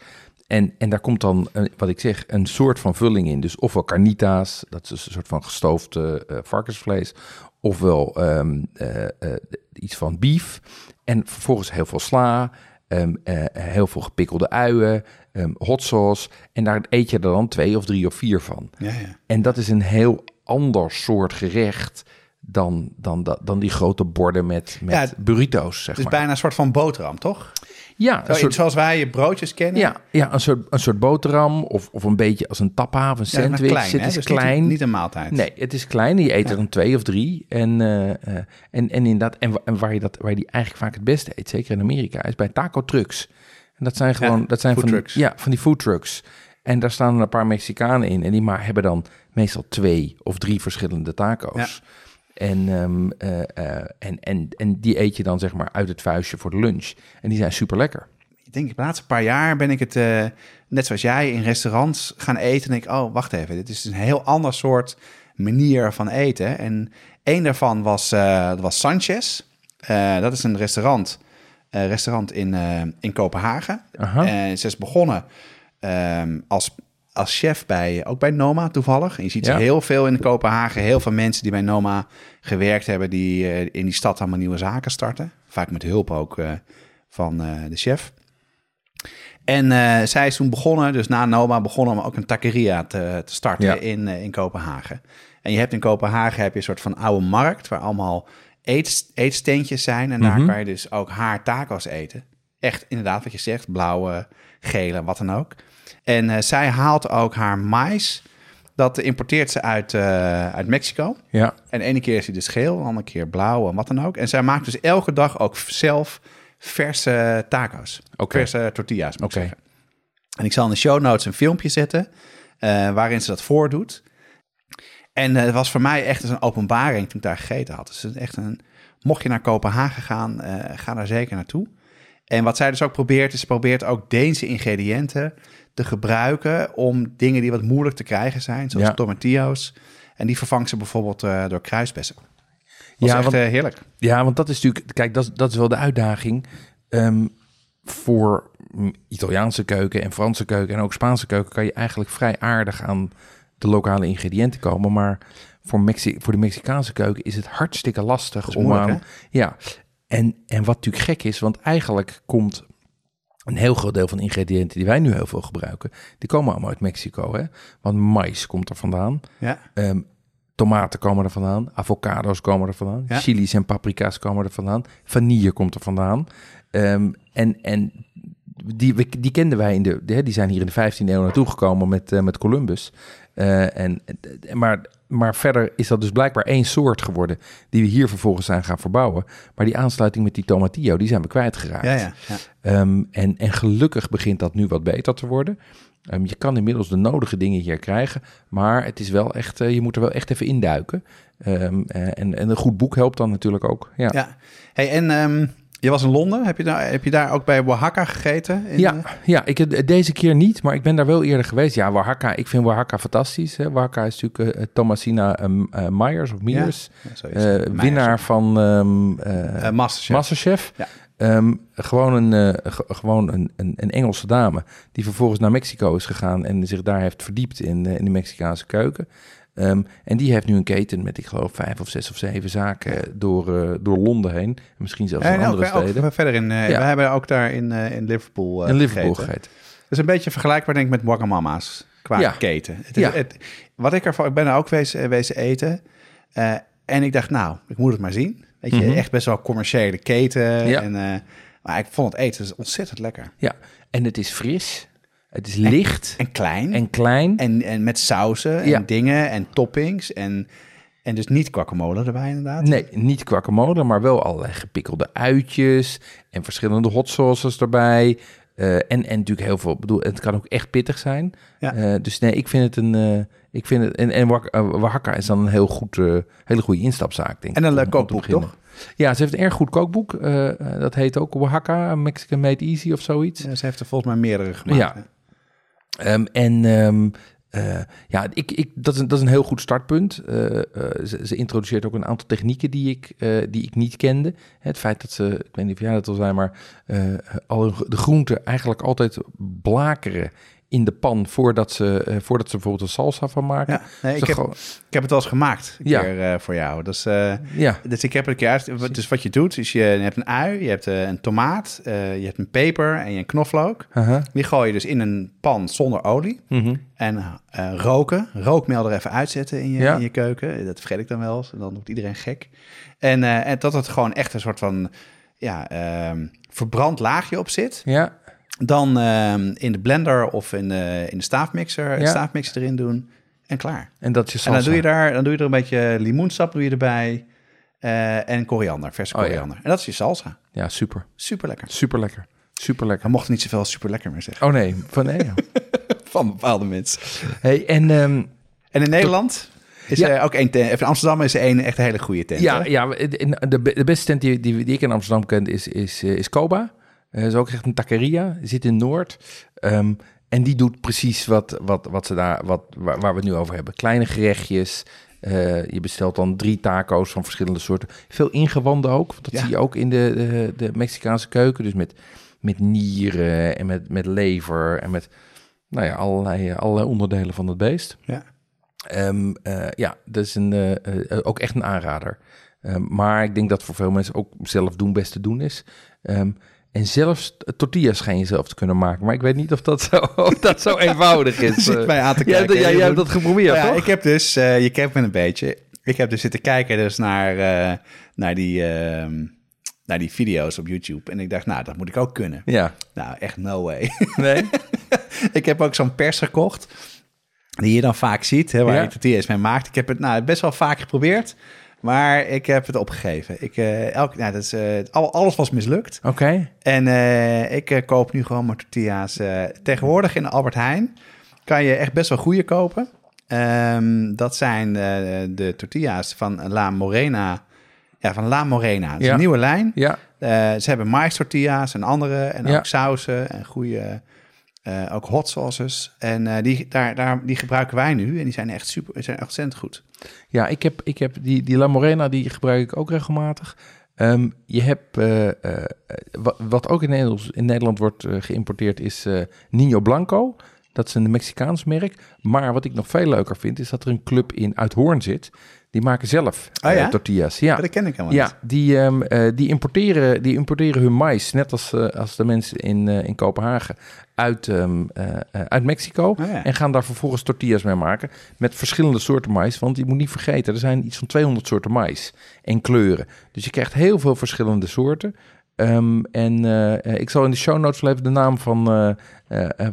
En, en daar komt dan, een, wat ik zeg, een soort van vulling in. Dus ofwel carnitas, dat is een soort van gestoofd eh, eh, varkensvlees. Ofwel ehm, eh, eh, iets van beef. En vervolgens heel veel sla, ehm, eh, heel veel gepikkelde uien, ehm, hot sauce. En daar eet je er dan twee of drie of vier van. Ja, ja. En dat is een heel ander soort gerecht dan, dan, dan, die grote borden met, met Ja, burrito's, zeg Dus maar. bijna een soort van boterham, toch? ja, Zo, soort, Zoals wij je broodjes kennen. ja, ja een, soort, een soort boterham of, of een beetje als een tappa of een Ja, maar sandwich. klein, het is Dus niet- klein. Niet, een maaltijd. Nee, het is klein. Je eet er dan twee of drie. En, eh, eh, en, en inderdaad, en, en waar, je dat, waar je die eigenlijk vaak het beste eet, zeker in Amerika, is bij taco trucks. En dat zijn gewoon, Ja, dat zijn van, trucks. Ja, van die food trucks. En daar staan een paar Mexicanen in. En die maar hebben dan meestal twee of drie verschillende taco's. En, ehm, eh, eh, en, en, en die eet je dan zeg maar uit het vuistje voor de lunch. En die zijn super lekker. Ik denk de laatste paar jaar ben ik het, eh, net zoals jij, in restaurants gaan eten. En denk ik, oh, wacht even, dit is een heel ander soort manier van eten. En één daarvan was, dat was Sanchez. Dat is een restaurant, restaurant in, in Kopenhagen. En ze is begonnen ehm, als, als chef bij, ook bij Noma toevallig. En je ziet ze Ja. heel veel in Kopenhagen. Heel veel mensen die bij Noma gewerkt hebben, die eh, in die stad allemaal nieuwe zaken starten. Vaak met hulp ook eh, van eh, de chef. En zij is toen begonnen, dus na Noma begonnen om ook een taqueria te, te starten Ja. in, in Kopenhagen. En je hebt in Kopenhagen heb je een soort van oude markt waar allemaal eet, eetsteentjes zijn. En daar Mhm. kan je dus ook haar taco's eten. Echt inderdaad wat je zegt, blauwe, gele, wat dan ook. En eh, zij haalt ook haar mais. Dat importeert ze uit, eh, uit Mexico. Ja, En de ene keer is hij dus geel, de andere keer blauw en wat dan ook. En zij maakt dus elke dag ook zelf verse taco's. Verse tortillas, moet ik Oké. zeggen. En ik zal in de show notes een filmpje zetten eh, waarin ze dat voordoet. En het was voor mij echt een openbaring toen ik daar gegeten had. Dus het is echt een, mocht je naar Kopenhagen gaan, ga daar zeker naartoe. En wat zij dus ook probeert, is ze probeert ook Deense ingrediënten te gebruiken om dingen die wat moeilijk te krijgen zijn, zoals Ja. tomatillo's. En die vervangt ze bijvoorbeeld eh, door kruisbessen. Dat Ja, is echt want- eh, heerlijk. Ja, want dat is natuurlijk, kijk, dat, is- dat is wel de uitdaging Ehm, voor Italiaanse keuken en Franse keuken en ook Spaanse keuken kan je eigenlijk vrij aardig aan de lokale ingrediënten komen. Maar voor, Mexi voor de Mexicaanse keuken is het hartstikke lastig om moeilijk, aan. Ja, en, en wat natuurlijk gek is, want eigenlijk komt een heel groot deel van de ingrediënten die wij nu heel veel gebruiken, die komen allemaal uit Mexico. Hè? Want mais komt er vandaan. Ja, Ehm, tomaten komen er vandaan, avocado's komen er vandaan, Ja. chili's en paprika's komen er vandaan, vanille komt er vandaan. Ehm, en en die, die kenden wij in de, die zijn hier in de 15e eeuw naartoe gekomen met, eh, met Columbus. Eh, en- maar, maar verder is dat dus blijkbaar één soort geworden die we hier vervolgens zijn gaan verbouwen. Maar die aansluiting met die tomatillo, die zijn we kwijtgeraakt. ja, ja. ja. Ehm, en, en gelukkig begint dat nu wat beter te worden. Ehm, je kan inmiddels de nodige dingen hier krijgen, maar het is wel echt, eh, je moet er wel echt even induiken. Eh, en, en een goed boek helpt dan natuurlijk ook. Ja, ja. Hey, en je was in Londen. Heb je, daar, heb je daar ook bij Oaxaca gegeten? In, eh, Ja, ik, eh, deze keer niet, maar ik ben daar wel eerder geweest. Ja, Oaxaca, ik vind Oaxaca fantastisch. Hè. Oaxaca is natuurlijk eh, Thomasina ehm, eh, Myers of Myers, Ja, eh, winnaar van eh, Eh, Masterchef. Masterchef. Ja. Ehm, gewoon een, eh, ge- gewoon een, een, een Engelse dame die vervolgens naar Mexico is gegaan en zich daar heeft verdiept in, eh, in de Mexicaanse keuken. Ehm, en die heeft nu een keten met, ik geloof, vijf of zes of zeven zaken door, eh, door Londen heen. En misschien zelfs in en andere ook, ook steden. verder in. eh, Ja. We hebben ook daar in, eh, in Liverpool. eh, in Liverpool gegeten. gegeten. Dat is een beetje vergelijkbaar, denk ik, met Wagamama's qua Ja. keten. Het is, Ja. het, wat ik ervan, ik ben er ook wezen, wezen eten. eh, en ik dacht, nou, ik moet het maar zien. Weet je, Mhm. echt best wel commerciële keten. En, eh, maar ik vond het eten dus ontzettend lekker. Ja, en het is fris, het is licht En klein. en klein. En, en met sauzen en Ja. dingen en toppings. En, en dus niet guacamole erbij inderdaad. Nee, niet guacamole, maar wel allerlei gepikkelde uitjes en verschillende hot sauces erbij. Eh, en, en natuurlijk heel veel, ik bedoel, het kan ook echt pittig zijn. Ja. Eh, dus nee, ik vind het een, eh, ik vind het, en, en Oax- Oaxaca is dan een heel goed, hele goede instapzaak, denk En een leuk kookboek, beginnen. Ja, ze heeft een erg goed kookboek. dat heet ook Oaxaca, Mexican Made Easy of zoiets. Ja, ze heeft er volgens mij meerdere gemaakt. Ja. Ehm, en ehm, eh, ja, ik, ik, dat, is een, heel goed startpunt. Eh, eh, ze, introduceert ook een aantal technieken die ik, die ik niet kende. Het feit dat ze, ik weet niet of jij dat al zei, maar al de groenten eigenlijk altijd blakeren in de pan voordat ze, eh, voordat ze bijvoorbeeld een salsa van maken. Ja, nee, ik, heb, gewoon- ik heb het wel eens gemaakt een Ja. keer eh, voor jou. Dus, eh, ja, dus ik heb het keer uit. Dus wat je doet, is je, je hebt een ui, je hebt een tomaat, je hebt een peper en je een knoflook. Die gooi je dus in een pan zonder olie. mhm. En roken, rookmeel er even uitzetten in je, Ja. in je keuken. Dat vergeet ik dan wel eens. En dan wordt iedereen gek. En, en dat het gewoon echt een soort van ja, ehm, verbrand laagje op zit. ja, Dan ehm, in de blender of in de, in de staafmixer, Ja. staafmixer erin doen. En klaar. en dat is je En salsa. dan doe je daar dan doe je er een beetje limoensap doe je erbij. eh, en koriander, verse Oh, ja. koriander. En dat is je salsa. Ja, super. Super lekker. Super lekker. Super lekker. We mochten niet zoveel super lekker meer zeggen. Oh nee, van nee. ja. Van bepaalde mensen. Hey, en ehm, En in Nederland is Ja. er ook één tent. In Amsterdam is er één echt een hele goede tent. Ja, hè? ja de, beste tent die, die, die ik in Amsterdam ken is, is, eh, is Koba. Dat is ook echt een taqueria, zit in Noord. Ehm, en die doet precies wat, wat, wat ze daar, wat, waar, waar we het nu over hebben. Kleine gerechtjes. eh, je bestelt dan drie taco's van verschillende soorten. Veel ingewanden ook. want Dat Ja. zie je ook in de, de, de Mexicaanse keuken. Dus met, met nieren en met, met lever en met nou ja, allerlei, allerlei onderdelen van het beest. Ja. Ehm, eh, ja, dat is een, eh, eh, ook echt een aanrader. Ehm, maar ik denk dat voor veel mensen ook zelf doen best te doen is. En zelfs tortillas schijn je zelf te kunnen maken. Maar ik weet niet of dat zo, of dat zo eenvoudig is. Zit Eh, mij aan te ja, kijken. ja, jij hebt dat geprobeerd, ja, toch? ik heb dus, eh, je kent me een beetje. Ik heb dus zitten kijken dus naar, eh, naar, die, ehm, naar die video's op YouTube. En ik dacht, nou, dat moet ik ook kunnen. Ja, Nou, echt no way. nee? ik heb ook zo'n pers gekocht. Die je dan vaak ziet, hè, waar Ja. je tortillas mee maakt. Ik heb het nou, best wel vaak geprobeerd. Maar ik heb het opgegeven. Ik, eh, elk, nou, dat is, al- alles was mislukt. Oké. En eh, ik koop nu gewoon mijn tortillas. tegenwoordig in Albert Heijn kan je echt best wel goede kopen. Ehm, dat zijn de tortillas van La Morena. Ja, van La Morena. Dat is Ja. een nieuwe lijn. Ja, ze hebben mais tortillas en andere. En Ja. ook sauzen en goede... eh, ook hot sauces. En eh, die, daar, daar, die gebruiken wij nu. En die zijn echt super, zijn echt goed. ja ik heb, ik heb die, die La Morena, die gebruik ik ook regelmatig. Ehm, je hebt, eh, wat, wat ook in Nederland, in Nederland wordt geïmporteerd, is Nino Blanco. Dat is een Mexicaans merk. Maar wat ik nog veel leuker vind, is dat er een club in Uithoorn zit. Die maken zelf ja? eh, tortillas. Ja, dat ken ik helemaal Ja, die, ehm, eh, die, importeren, die importeren hun mais, net als, eh, als de mensen in, in Kopenhagen, uit, ehm, eh, eh, uit Mexico. Ja. En gaan daar vervolgens tortillas mee maken met verschillende soorten mais. Want je moet niet vergeten, er zijn iets van 200 soorten mais en kleuren. Dus je krijgt heel veel verschillende soorten. Ehm, en ik zal in de show notes wel even de naam van,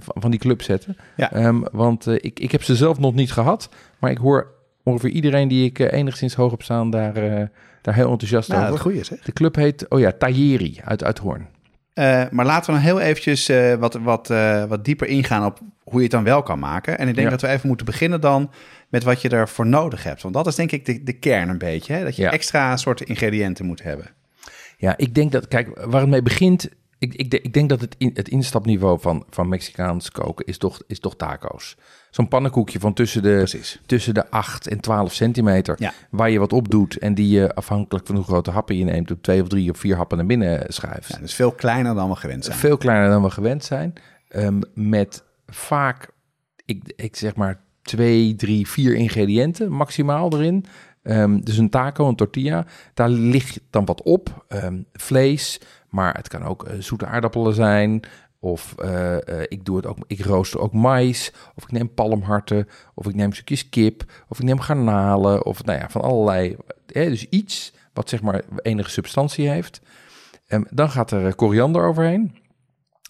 van die club zetten. Ja. Want ik, ik heb ze zelf nog niet gehad. Maar ik hoor ongeveer iedereen die ik eh, enigszins hoog heb staan daar, eh, daar heel enthousiast Nou, over. dat goede zeg. De club heet, oh ja, Tajeri uit Uithoorn. Eh, maar laten we dan heel eventjes wat, wat, wat dieper ingaan op hoe je het dan wel kan maken. En ik denk Ja. dat we even moeten beginnen dan met wat je ervoor nodig hebt. Want dat is denk ik de, de kern een beetje. Hè? Dat je Ja. extra soorten ingrediënten moet hebben. Ja, ik denk dat, kijk, waar het mee begint. Ik, ik, ik denk dat het, in, het instapniveau van, van Mexicaans koken is toch, is toch taco's. Zo'n pannenkoekje van tussen de, Precies. tussen de 8 en 12 centimeter. Ja. Waar je wat op doet en die je afhankelijk van hoe grote happen je neemt, op twee of drie of vier happen naar binnen schuift. Ja, dus veel kleiner dan we gewend zijn. Veel kleiner dan we gewend zijn. Ehm, met vaak, ik, ik zeg maar, twee, drie, vier ingrediënten maximaal erin. Ehm, dus een taco, een tortilla. Daar ligt dan wat op. Ehm, vlees, maar het kan ook eh, zoete aardappelen zijn. Of eh, eh, ik doe het ook, ik rooster ook mais. Of ik neem palmharten. Of ik neem stukjes kip. Of ik neem garnalen. Of nou ja, van allerlei. eh, dus iets wat zeg maar enige substantie heeft. Ehm, dan gaat er koriander overheen.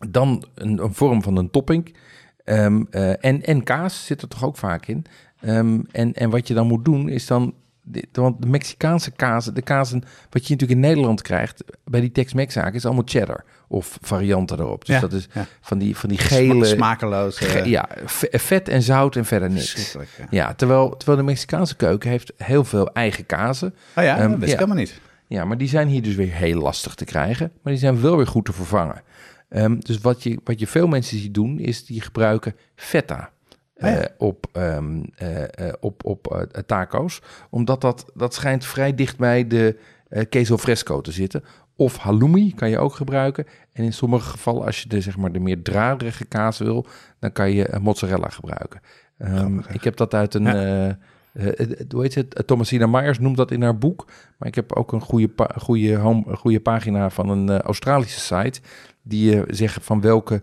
Dan een, vorm van een topping. Ehm, eh, en, en kaas zit er toch ook vaak in. Ehm, en, en wat je dan moet doen is dan... de- Want de Mexicaanse kaas, de kazen wat je natuurlijk in Nederland krijgt... bij die Tex-Mex zaken is allemaal cheddar. Of varianten erop. Dus Ja, dat is ja. van, die, van die gele... Smakeloos. ge- ja, ve- vet en zout en verder niks. ja. Ja, terwijl, terwijl de Mexicaanse keuken heeft heel veel eigen kazen. Oh ja, Ehm, dat wist ik helemaal niet. Ja, maar die zijn hier dus weer heel lastig te krijgen. Maar die zijn wel weer goed te vervangen. Ehm, dus wat je, wat je veel mensen ziet doen, is die gebruiken feta. Ja. eh, op, ehm, eh, eh, op, op eh, taco's. Omdat dat, dat schijnt vrij dicht bij de queso fresco te zitten. Of halloumi kan je ook gebruiken. En in sommige gevallen, als je de, zeg maar, de meer draderige kaas wil, dan kan je mozzarella gebruiken. Ehm, ik heb dat uit een... Ja. hoe heet het? Thomasina Myers noemt dat in haar boek. Maar ik heb ook een goede, goede, home, goede pagina van een Australische site. Die eh, zeggen van welke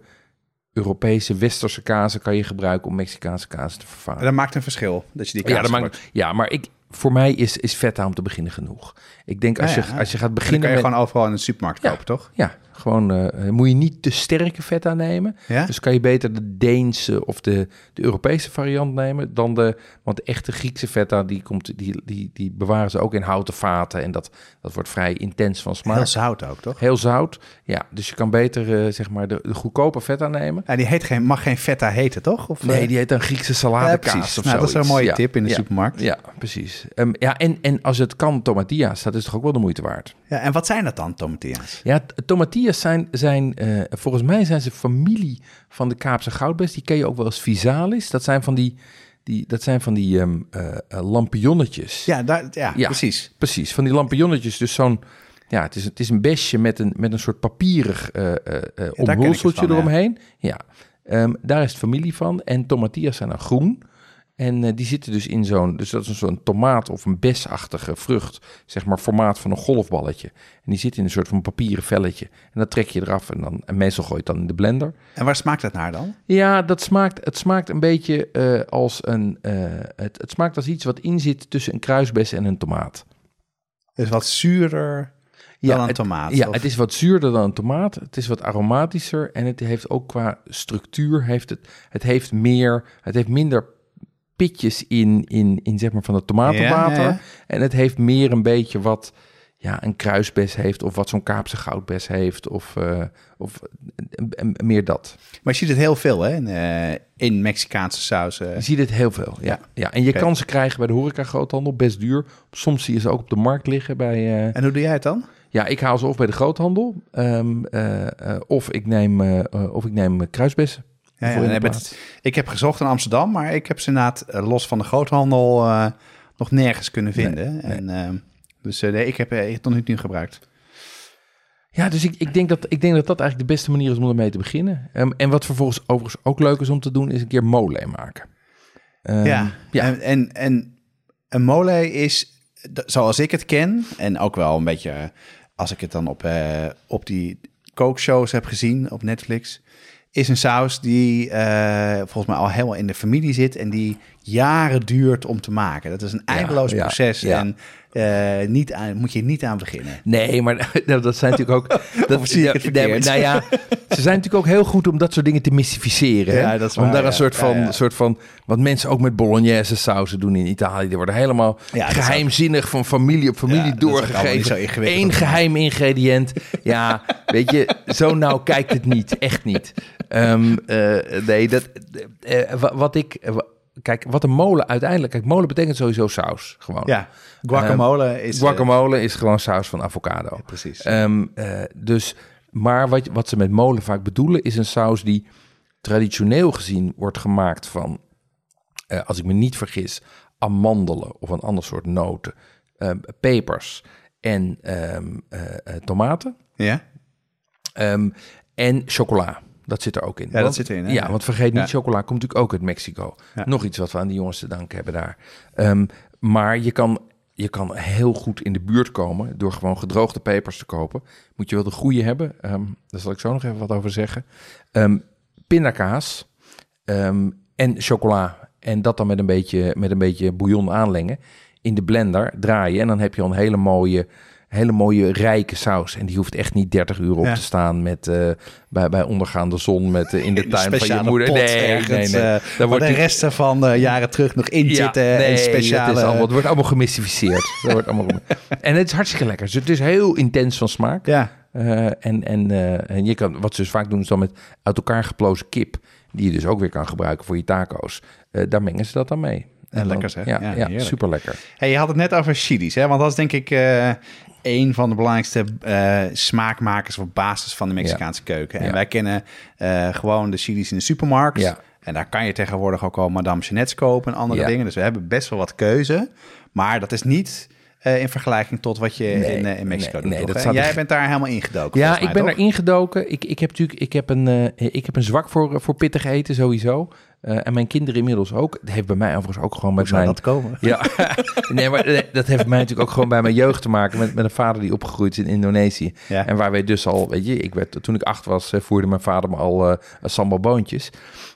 Europese westerse kazen kan je gebruiken om Mexicaanse kazen te vervangen. Dat maakt een verschil, dat je die kaas Ja, dat maakt, ja, maar ik, voor mij is, is feta om te beginnen genoeg. Ik denk als, ja. je, als je gaat En dan beginnen kan je met... gewoon overal in de supermarkt kopen, toch? Ja, gewoon eh, moet je niet te sterke feta nemen. Ja? Dus kan je beter de Deense of de, de Europese variant nemen dan de... Want de echte Griekse feta, die, komt, die, die, die bewaren ze ook in houten vaten. En dat, dat wordt vrij intens van smaak. Heel zout ook, toch? Heel zout. Ja, dus je kan beter eh, zeg maar de, de goedkope feta nemen. Ja, die heet geen, mag geen feta heten, toch? Of, Nee, eh, die heet dan Griekse ja, salade precies. of Nou, dat is een mooie Ja, tip in de ja, supermarkt. Ja, precies. Ehm, ja, en, en als het kan, tomatillas, dat is toch ook wel de moeite waard. Ja, en wat zijn dat dan, tomatillas? Ja, t- zijn, zijn eh, volgens mij zijn ze familie van de Kaapse goudbes. Die ken je ook wel als visalis. Dat zijn van die, die, dat zijn van die eh, lampionnetjes. Ja, daar, ja, Ja. precies. Precies, van die lampionnetjes. Dus zo'n, ja, het is, het is een besje met een, met een soort papierig omhulseltje ja. eromheen. Ja, Ehm, daar is het familie van. En tomatillas zijn dan groen. En eh, die zitten dus in zo'n, dus dat is een zo'n tomaat of een besachtige vrucht, zeg maar formaat van een golfballetje. En die zit in een soort van papieren velletje. En dat trek je eraf en dan, en meestal gooi je het dan in de blender. En waar smaakt dat naar dan? Ja, dat smaakt, het smaakt een beetje eh, als een, eh, het, het smaakt als iets wat in zit tussen een kruisbes en een tomaat. Dus wat zuurder dan een het, tomaat. Ja, of- het is wat zuurder dan een tomaat. Het is wat aromatischer en het heeft ook qua structuur heeft het, het heeft meer, het heeft minder pitjes in, in, in zeg maar van het tomatenwater. Ja, ja. En het heeft meer een beetje wat ja, een kruisbes heeft... of wat zo'n Kaapse goudbes heeft. Of, eh, of eh, meer dat. Maar je ziet het heel veel hè, in, eh, in Mexicaanse sausen. Je ziet het heel veel, ja. Ja. ja. En je kan ze krijgen bij de horeca groothandel, best duur. Soms zie je ze ook op de markt liggen bij... En hoe doe jij het dan? Ja, ik haal ze of bij de groothandel, ehm, eh, eh, of ik neem, of ik neem kruisbessen. Ja, het- ik heb gezocht in Amsterdam, maar ik heb ze inderdaad eh, los van de groothandel eh, nog nergens kunnen vinden. Nee, En, eh, dus eh, nee, ik heb het nog niet nu gebruikt. Ja, dus ik, ik, denk dat, ik denk dat dat eigenlijk de beste manier is om ermee te beginnen. Ehm, en wat vervolgens overigens ook leuk is om te doen, is een keer mole maken. Ehm, ja, ja. En, en, en een mole is, zoals ik het ken, en ook wel een beetje als ik het dan op, op die kookshows heb gezien op Netflix, is een saus die eh, volgens mij al helemaal in de familie zit en die jaren duurt om te maken. Dat is een eindeloos ja, proces ja. en eh, niet aan, moet je niet aan beginnen. Nee, maar dat zijn natuurlijk ook... Dat, zie ik nee, maar- nou ja, ze zijn natuurlijk ook heel goed om dat soort dingen te mystificeren. hè? Dat is om daar een soort van, soort van... Wat mensen ook met bolognese sauzen doen in Italië. Die worden helemaal geheimzinnig van familie op familie doorgegeven. Eén geheim ingrediënt. Ja, weet je, zo nauw kijkt het niet. Echt niet. Ehm, eh, nee, dat, eh, wa- wat ik... Kijk, wat een molen uiteindelijk... Kijk, molen betekent sowieso saus. Gewoon. Ja, guacamole is... eh, Guacamole is gewoon saus van avocado. precies. Ehm, eh, dus, maar wat, wat ze met molen vaak bedoelen, is een saus die traditioneel gezien wordt gemaakt van, eh, als ik me niet vergis, amandelen of een ander soort noten, ehm, pepers en ehm, tomaten ja? ehm, en chocola. Dat zit er ook in. dat Want- zit erin, hè? Ja, Ja. want vergeet niet, Ja. chocola komt natuurlijk ook uit Mexico. Ja. Nog iets wat we aan die jongens te danken hebben daar. Ehm, maar je kan, je kan heel goed in de buurt komen door gewoon gedroogde pepers te kopen. Moet je wel de goede hebben. Ehm, daar zal ik zo nog even wat over zeggen. Ehm pindakaas en chocola. En dat dan met een, beetje, met een beetje bouillon aanlengen. In de blender draaien. En dan heb je al een hele mooie, hele mooie rijke saus. En die hoeft echt niet 30 uur op Ja. te staan met, eh, bij, bij ondergaande zon met, eh, in de tuin van je moeder. Nee, nee, ergens, nee. eh, Daar waar wordt de die- resten van de jaren terug nog in zitten. nee, en speciale... Het, is allemaal, het wordt allemaal gemystificeerd. Dat wordt allemaal en het is hartstikke lekker. Dus het is heel intens van smaak. Ja, Eh, en, en, en je kan, wat ze dus vaak doen, is dan met uit elkaar geplozen kip, die je dus ook weer kan gebruiken voor je taco's. Daar mengen ze dat dan mee. Ja, lekker zeg. Ja, Ja, ja, super lekker. Hey, je had het net over chili's, hè? want dat is denk ik eh een van de belangrijkste eh, smaakmakers op basis van de Mexicaanse keuken. En Ja. wij kennen eh, gewoon de chili's in de supermarkt. Ja. En daar kan je tegenwoordig ook al Madame Jeanette's kopen en andere dingen. Dus we hebben best wel wat keuze. Maar dat is niet eh, in vergelijking tot wat je Nee, in, eh, in Mexico nee, doet. nee, dat Jij er- bent daar helemaal ingedoken. Ja, ik ben toch? erin gedoken. Ik, ik heb natuurlijk ik heb een, eh, ik heb een zwak voor, voor pittig eten sowieso. En mijn kinderen inmiddels ook. Dat heeft bij mij overigens ook gewoon met Hoe mijn... dat komen? Ja, nee, maar dat heeft bij mij natuurlijk ook gewoon bij mijn jeugd te maken. Met, met een vader die opgegroeid is in Indonesië. Ja. En waar wij dus al, weet je, ik werd, toen ik acht was, voerde mijn vader me al sambal boontjes.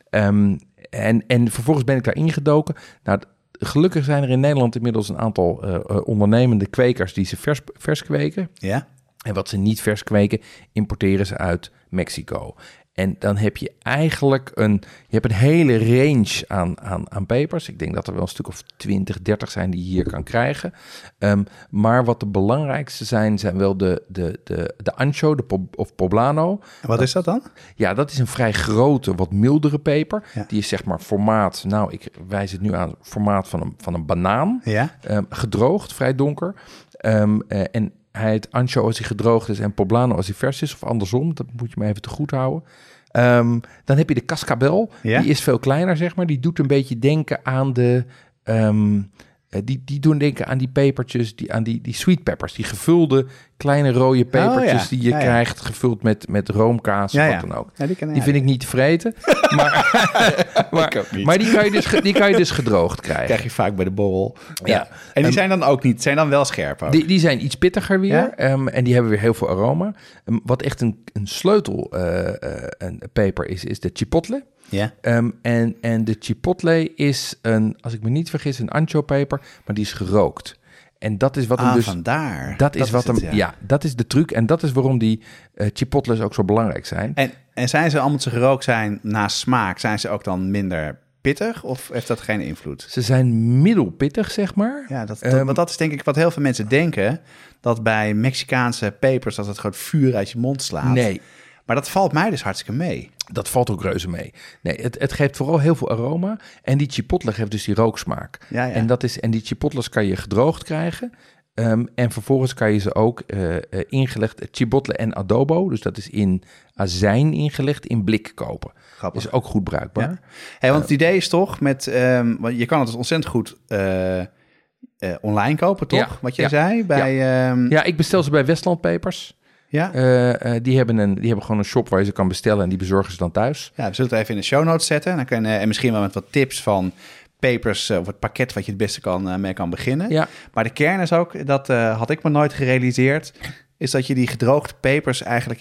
Ehm, en, en vervolgens ben ik daar ingedoken. Nou, gelukkig zijn er in Nederland inmiddels een aantal eh, eh, ondernemende kwekers die ze vers, vers kweken. Ja? En wat ze niet vers kweken, importeren ze uit Mexico. En dan heb je eigenlijk een, je hebt een hele range aan, aan, aan pepers. Ik denk dat er wel een stuk of 20, 30 zijn die je hier kan krijgen. Ehm, maar wat de belangrijkste zijn, zijn wel de, de, de, de ancho de of poblano. En wat is dat dan? Ja, dat is een vrij grote, wat mildere peper. Ja. Die is zeg maar formaat, nou ik wijs het nu aan, formaat van een, van een banaan. Ja? Ehm, gedroogd, vrij donker. Ehm, eh, en hij heet ancho als hij gedroogd is en poblano als hij vers is. Of andersom, dat moet je me even te goed houden. Ehm, dan heb je de cascabel. Ja? Die is veel kleiner, zeg maar. Die doet een beetje denken aan de... eh, die, die doen denken aan die pepertjes, die, aan die, die sweet peppers. Die gevulde kleine rode pepertjes Oh, ja. die je Ja, krijgt. Gevuld met, met roomkaas wat dan ook. Die Die vind ik niet te vreten. maar, maar, die, kan je dus, die kan je dus gedroogd krijgen. krijg je vaak bij de borrel. Ja. En die zijn dan ook niet, zijn dan wel scherp ook. Die, die zijn iets pittiger weer. Ja? ehm, en die hebben weer heel veel aroma. Ehm, wat echt een, een sleutel eh, eh, een peper is, is de chipotle. Ja? Ehm, en, en de chipotle is een, als ik me niet vergis, een ancho-peper, maar die is gerookt. En dat is wat hem Ah, dus. vandaar. Dat is wat het, hem. Ja. dat is de truc. En dat is waarom die eh chipotles ook zo belangrijk zijn. En, en zijn ze, omdat ze gerookt zijn, na smaak, zijn ze ook dan minder pittig of heeft dat geen invloed? Ze zijn middelpittig, zeg maar. Ja, dat, dat, Ehm, want dat is denk ik wat heel veel mensen denken. Dat bij Mexicaanse pepers dat het gewoon vuur uit je mond slaat. Nee, Maar dat valt mij dus hartstikke mee. dat valt ook reuze mee. Nee, het, het geeft vooral heel veel aroma. En die chipotle geeft dus die rooksmaak. Ja, ja. En, dat is, en die chipotles kan je gedroogd krijgen. Ehm, en vervolgens kan je ze ook eh, eh, ingelegd, chipotle en adobo. Dus dat is in azijn ingelegd, in blik kopen. Grappig. Is ook goed bruikbaar. Ja. Hey, want het idee is toch met, ehm, want je kan het dus ontzettend goed eh, eh, online kopen, toch? Ja, Wat jij ja, zei bij, ja. Ja, ik bestel ze bij Westland Papers. ja. Eh, eh, die, hebben een, die hebben gewoon een shop waar je ze kan bestellen en die bezorgen ze dan thuis. Ja, we zullen het even in de show notes zetten. Dan kan, eh, en misschien wel met wat tips van papers eh, of het pakket wat je het beste kan, eh, mee kan beginnen. Ja, Maar de kern is ook, dat eh, had ik me nooit gerealiseerd, is dat je die gedroogde pepers eigenlijk,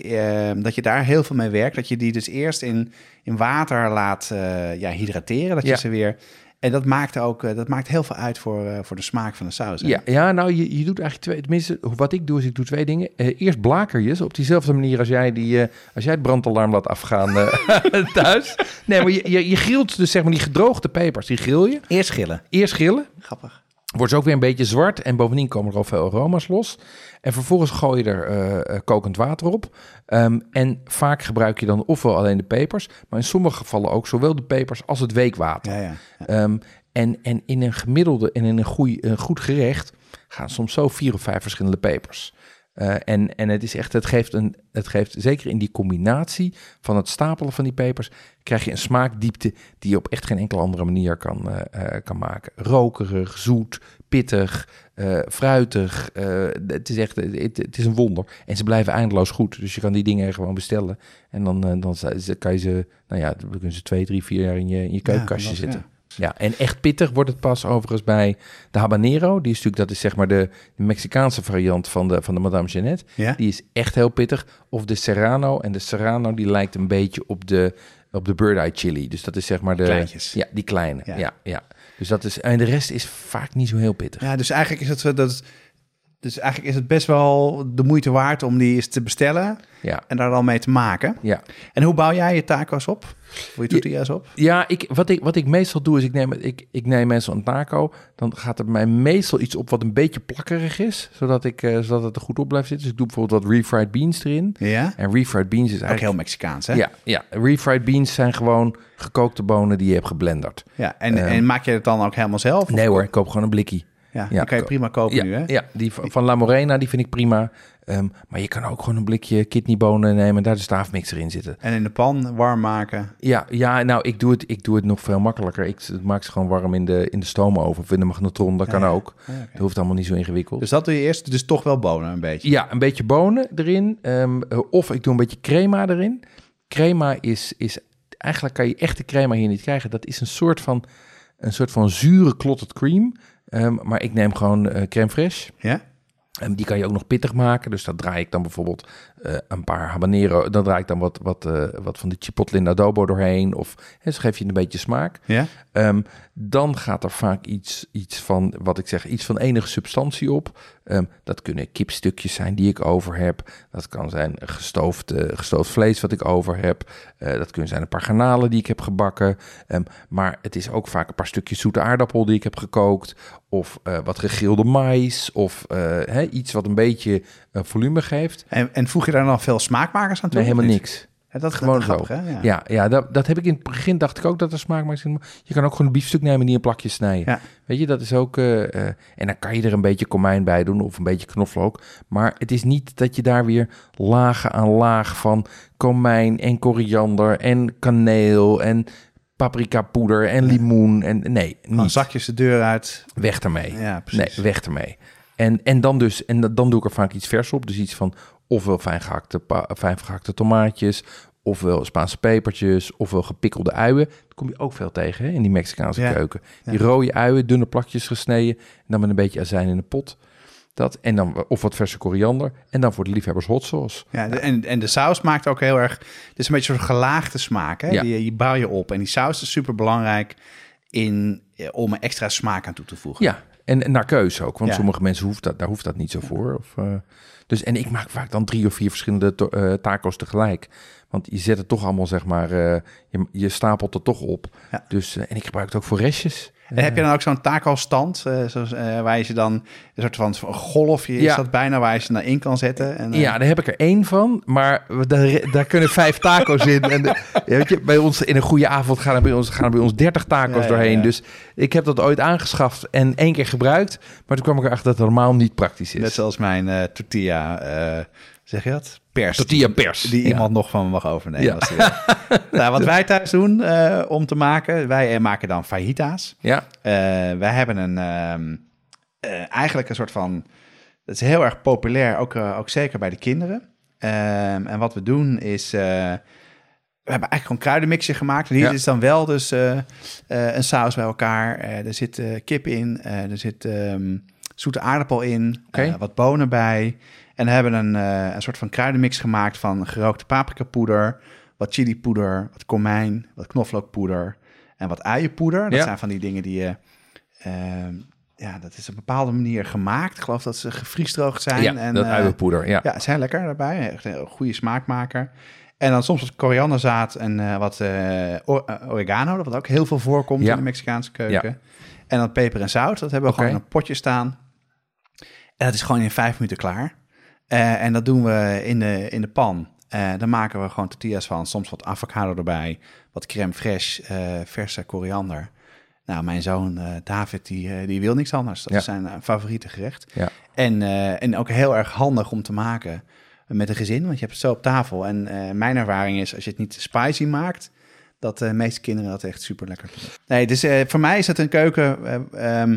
dat je daar heel veel mee werkt. Dat je die dus eerst in, in water laat ja, hydrateren, dat je ze weer... En dat maakt ook, eh, dat maakt heel veel uit voor, eh, voor de smaak van de saus. hè? ja, ja nou, je, je doet eigenlijk twee, tenminste, wat ik doe is ik doe twee dingen. Eh, eerst blaker je ze op diezelfde manier als jij, die, als jij het brandalarm laat afgaan thuis. Nee, maar je, je, je grilt dus zeg maar die gedroogde pepers, die grill je. Eerst schillen. Eerst grillen, Grappig. Wordt ze ook weer een beetje zwart en bovendien komen er al veel aroma's los. En vervolgens gooi je er eh, eh, kokend water op. Ehm, en vaak gebruik je dan ofwel alleen de pepers, maar in sommige gevallen ook zowel de pepers als het weekwater. Ja, ja. Ehm, en, en in een gemiddelde en in een, goeie, een goed gerecht gaan soms zo vier of vijf verschillende pepers. Eh, en, en het is echt, het geeft, een, het geeft zeker in die combinatie van het stapelen van die pepers, krijg je een smaakdiepte die je op echt geen enkele andere manier kan, eh, eh, kan maken. Rokerig, zoet, pittig, fruitig. het is echt, het, het is een wonder. En ze blijven eindeloos goed. Dus je kan die dingen gewoon bestellen. En dan, dan kan je ze, nou ja, dan kunnen ze twee, drie, vier jaar in je, in je keukenkastje zitten. ja. Ja, en echt pittig wordt het pas overigens bij de habanero. Die is natuurlijk, dat is zeg maar de, de Mexicaanse variant van de, van de Madame Jeannette. Ja? Die is echt heel pittig. Of de Serrano. En de Serrano die lijkt een beetje op de, op de Bird Eye Chili. Dus dat is zeg maar de... Kleintjes. Ja, die kleine. Ja. Ja. Ja, Dus dat is... En de rest is vaak niet zo heel pittig. Ja, dus eigenlijk is het, zo dat, dus eigenlijk is het best wel de moeite waard om die eens te bestellen Ja, en daar dan mee te maken. ja. En hoe bouw jij je taco's op? Hoe je tortillas op? Ja, ik, wat, ik, wat ik meestal doe is, ik neem, ik, ik neem meestal een taco. Dan gaat er mij meestal iets op wat een beetje plakkerig is. Zodat, ik, eh, zodat het er goed op blijft zitten. Dus ik doe bijvoorbeeld wat refried beans erin. Ja? En refried beans is Ook eigenlijk... heel Mexicaans, hè? Ja, ja, refried beans zijn gewoon gekookte bonen die je hebt geblenderd. Ja, en, Ehm. en maak je het dan ook helemaal zelf? Of- Nee hoor, ik koop gewoon een blikkie. Ja, Ja, die kan je prima kopen Ja, nu, hè? ja die van, van La Morena, die vind ik prima. Ehm, maar je kan ook gewoon een blikje kidneybonen nemen en daar de staafmixer in zitten. En in de pan warm maken. Ja, ja nou, ik doe, het, ik doe het nog veel makkelijker. Ik maak ze gewoon warm in de, in de stoomoven of in de magnetron. Dat kan Ja, ook. Ja. Dat hoeft allemaal niet zo ingewikkeld. Dus dat doe je eerst, dus toch wel bonen een beetje. Ja, een beetje bonen erin. ehm, eh, of ik doe een beetje crema erin. Crema is, is... Eigenlijk kan je echte crema hier niet krijgen. Dat is een soort van, een soort van zure clotted cream. Ehm, maar ik neem gewoon eh crème fraîche. Ja? Die kan je ook nog pittig maken. Dus daar draai ik dan bijvoorbeeld eh, een paar habanero. Dan draai ik dan wat, wat, eh, wat van die chipotle in adobo doorheen. Of hè, zo geef je een beetje smaak. Ja? Ehm, dan gaat er vaak iets, iets van, wat ik zeg, iets van enige substantie op. Ehm, dat kunnen kipstukjes zijn die ik over heb. Dat kan zijn gestoofd, eh, gestoofd vlees wat ik over heb. Dat kunnen zijn een paar garnalen die ik heb gebakken. Ehm, maar het is ook vaak een paar stukjes zoete aardappel die ik heb gekookt. Of wat gegrilde mais. Of hè, iets wat een beetje volume geeft. En, en voeg je daar nog veel smaakmakers aan toe? Nee, helemaal niks. Ja, dat Gewoon dat grappig, zo. hè? Ja. Ja, ja dat, dat heb ik in het begin dacht ik ook dat er smaak maakt. Je kan ook gewoon een biefstuk nemen en die in plakjes snijden. Ja. Weet je, dat is ook. eh, eh, en dan kan je er een beetje komijn bij doen of een beetje knoflook. Maar het is niet dat je daar weer lagen aan laag van komijn en koriander en kaneel en paprika poeder en limoen. En nee, niet. zakjes de deur uit. Weg ermee. Ja, precies. Nee, weg ermee. En, en dan dus, en dan doe ik er vaak iets vers op. Dus iets van ofwel fijn gehakte, tomaatjes, ofwel Spaanse pepertjes, ofwel gepikkelde uien. Dat kom je ook veel tegen hè, in die Mexicaanse Ja. keuken. Ja. Die rode uien, dunne plakjes gesneden, en dan met een beetje azijn in de pot. Dat, en dan, of wat verse koriander. En dan voor de liefhebbers hot sauce. Ja, de- en, en de saus maakt ook heel erg... Het is een beetje een soort gelaagde smaak, hè? Ja. Die, die bouw je op. En die saus is super belangrijk in, eh, om er extra smaak aan toe te voegen. Ja, En naar keuze ook, want Ja. sommige mensen hoeft dat, daar hoeft dat niet zo voor. Of, eh, dus, en ik maak vaak dan drie of vier verschillende to- eh, taco's tegelijk. Want je zet het toch allemaal, zeg maar, eh, je, je stapelt het toch op. Ja. Dus, en ik gebruik het ook voor restjes. En heb je dan ook zo'n taco-stand, eh, zoals, eh, waar je ze dan een soort van golfje is Ja. dat bijna waar je ze naar in kan zetten? En, eh, Ja, daar heb ik er één van, maar daar, daar kunnen vijf taco's in. En ja, weet je, bij ons in een goede avond gaan er bij ons, gaan er bij ons 30 taco's Ja, doorheen. Dus ik heb dat ooit aangeschaft en één keer gebruikt. Maar toen kwam ik erachter dat het normaal niet praktisch is. Net zoals mijn eh, tortilla, eh, zeg je dat? Pers. Tortilla pers. Die Ja. iemand nog van me mag overnemen. Ja. als die wil. nou, wat wij thuis doen eh, om te maken, wij eh, maken dan fajita's. Ja, Eh, wij hebben een, ehm, eh, eigenlijk een soort van, dat is heel erg populair, ook, ook zeker bij de kinderen. Ehm, en wat we doen is, eh, we hebben eigenlijk gewoon een kruidenmixje gemaakt. En hier Ja. is dan wel dus eh, eh, een saus bij elkaar. Eh, er zit eh, kip in, eh, er zit ehm, zoete aardappel in, Oké. eh, wat bonen bij. En hebben een, eh, een soort van kruidenmix gemaakt van gerookte paprikapoeder, wat chilipoeder, wat komijn, wat knoflookpoeder en wat uienpoeder. Dat Ja. zijn van die dingen die je... ehm, ja, dat is op een bepaalde manier gemaakt. Ik geloof dat ze gevriesdroogd zijn. ja en, dat uienpoeder. Ja. ja, zijn lekker daarbij. Echt een goede smaakmaker. En dan soms wat korianderzaad en eh, wat oregano, dat ook heel veel voorkomt Ja. in de Mexicaanse keuken. En dan peper en zout, dat hebben we gewoon in een potje staan. En dat is gewoon in vijf minuten klaar. Eh, en dat doen we in de, in de pan. Eh, dan maken we gewoon tortillas van. Soms wat avocado erbij, wat crème fraîche, eh, verse koriander. Nou, mijn zoon David, die, die wil niks anders. Dat Ja. is zijn favoriete gerecht. Ja. En, en ook heel erg handig om te maken met een gezin, want je hebt het zo op tafel. En mijn ervaring is, als je het niet spicy maakt, dat de meeste kinderen dat echt super lekker vinden. Nee, dus voor mij is het een keuken eh, ehm,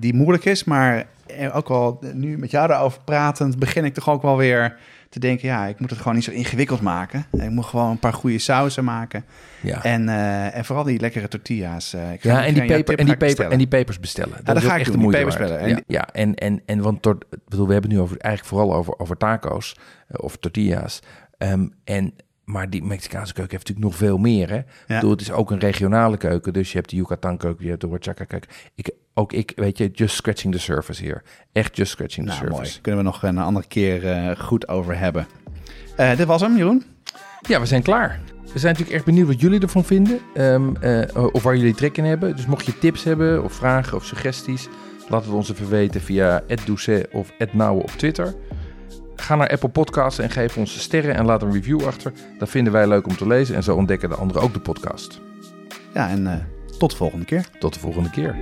die moeilijk is, maar ook wel nu met jou daarover pratend, begin ik toch ook wel weer te denken, ja, ik moet het gewoon niet zo ingewikkeld maken. Ik moet gewoon een paar goede sauzen maken. Ja. En, eh, en vooral die lekkere tortillas. eh, ik ga- Ja, en die, peper, en, die peper, en die pepers bestellen. Dat, dat is ga ik echt doen, de die moeite waard. En Ja, ja, en, en, en want tot, bedoel, we hebben het nu over, eigenlijk vooral over, over taco's eh, of tortillas. Ehm, en, maar die Mexicaanse keuken heeft natuurlijk nog veel meer. Hè? Bedoel, het is ook een regionale keuken. Dus je hebt de Yucatan keuken, je hebt de Oaxaca keuken. Ik, ook ik, weet je, just scratching the surface hier. Echt just scratching the Nou, surface. mooi. Kunnen we nog een andere keer eh, goed over hebben. Eh, dit was hem, Jeroen. Ja, we zijn klaar. We zijn natuurlijk echt benieuwd wat jullie ervan vinden. ehm, eh, of waar jullie trek in hebben. Dus mocht je tips hebben of vragen of suggesties... laat het ons even weten via @doucet of @nauwe op Twitter. Ga naar Apple Podcasts en geef ons sterren en laat een review achter. Dat vinden wij leuk om te lezen en zo ontdekken de anderen ook de podcast. Ja, en tot de volgende keer. Tot de volgende keer.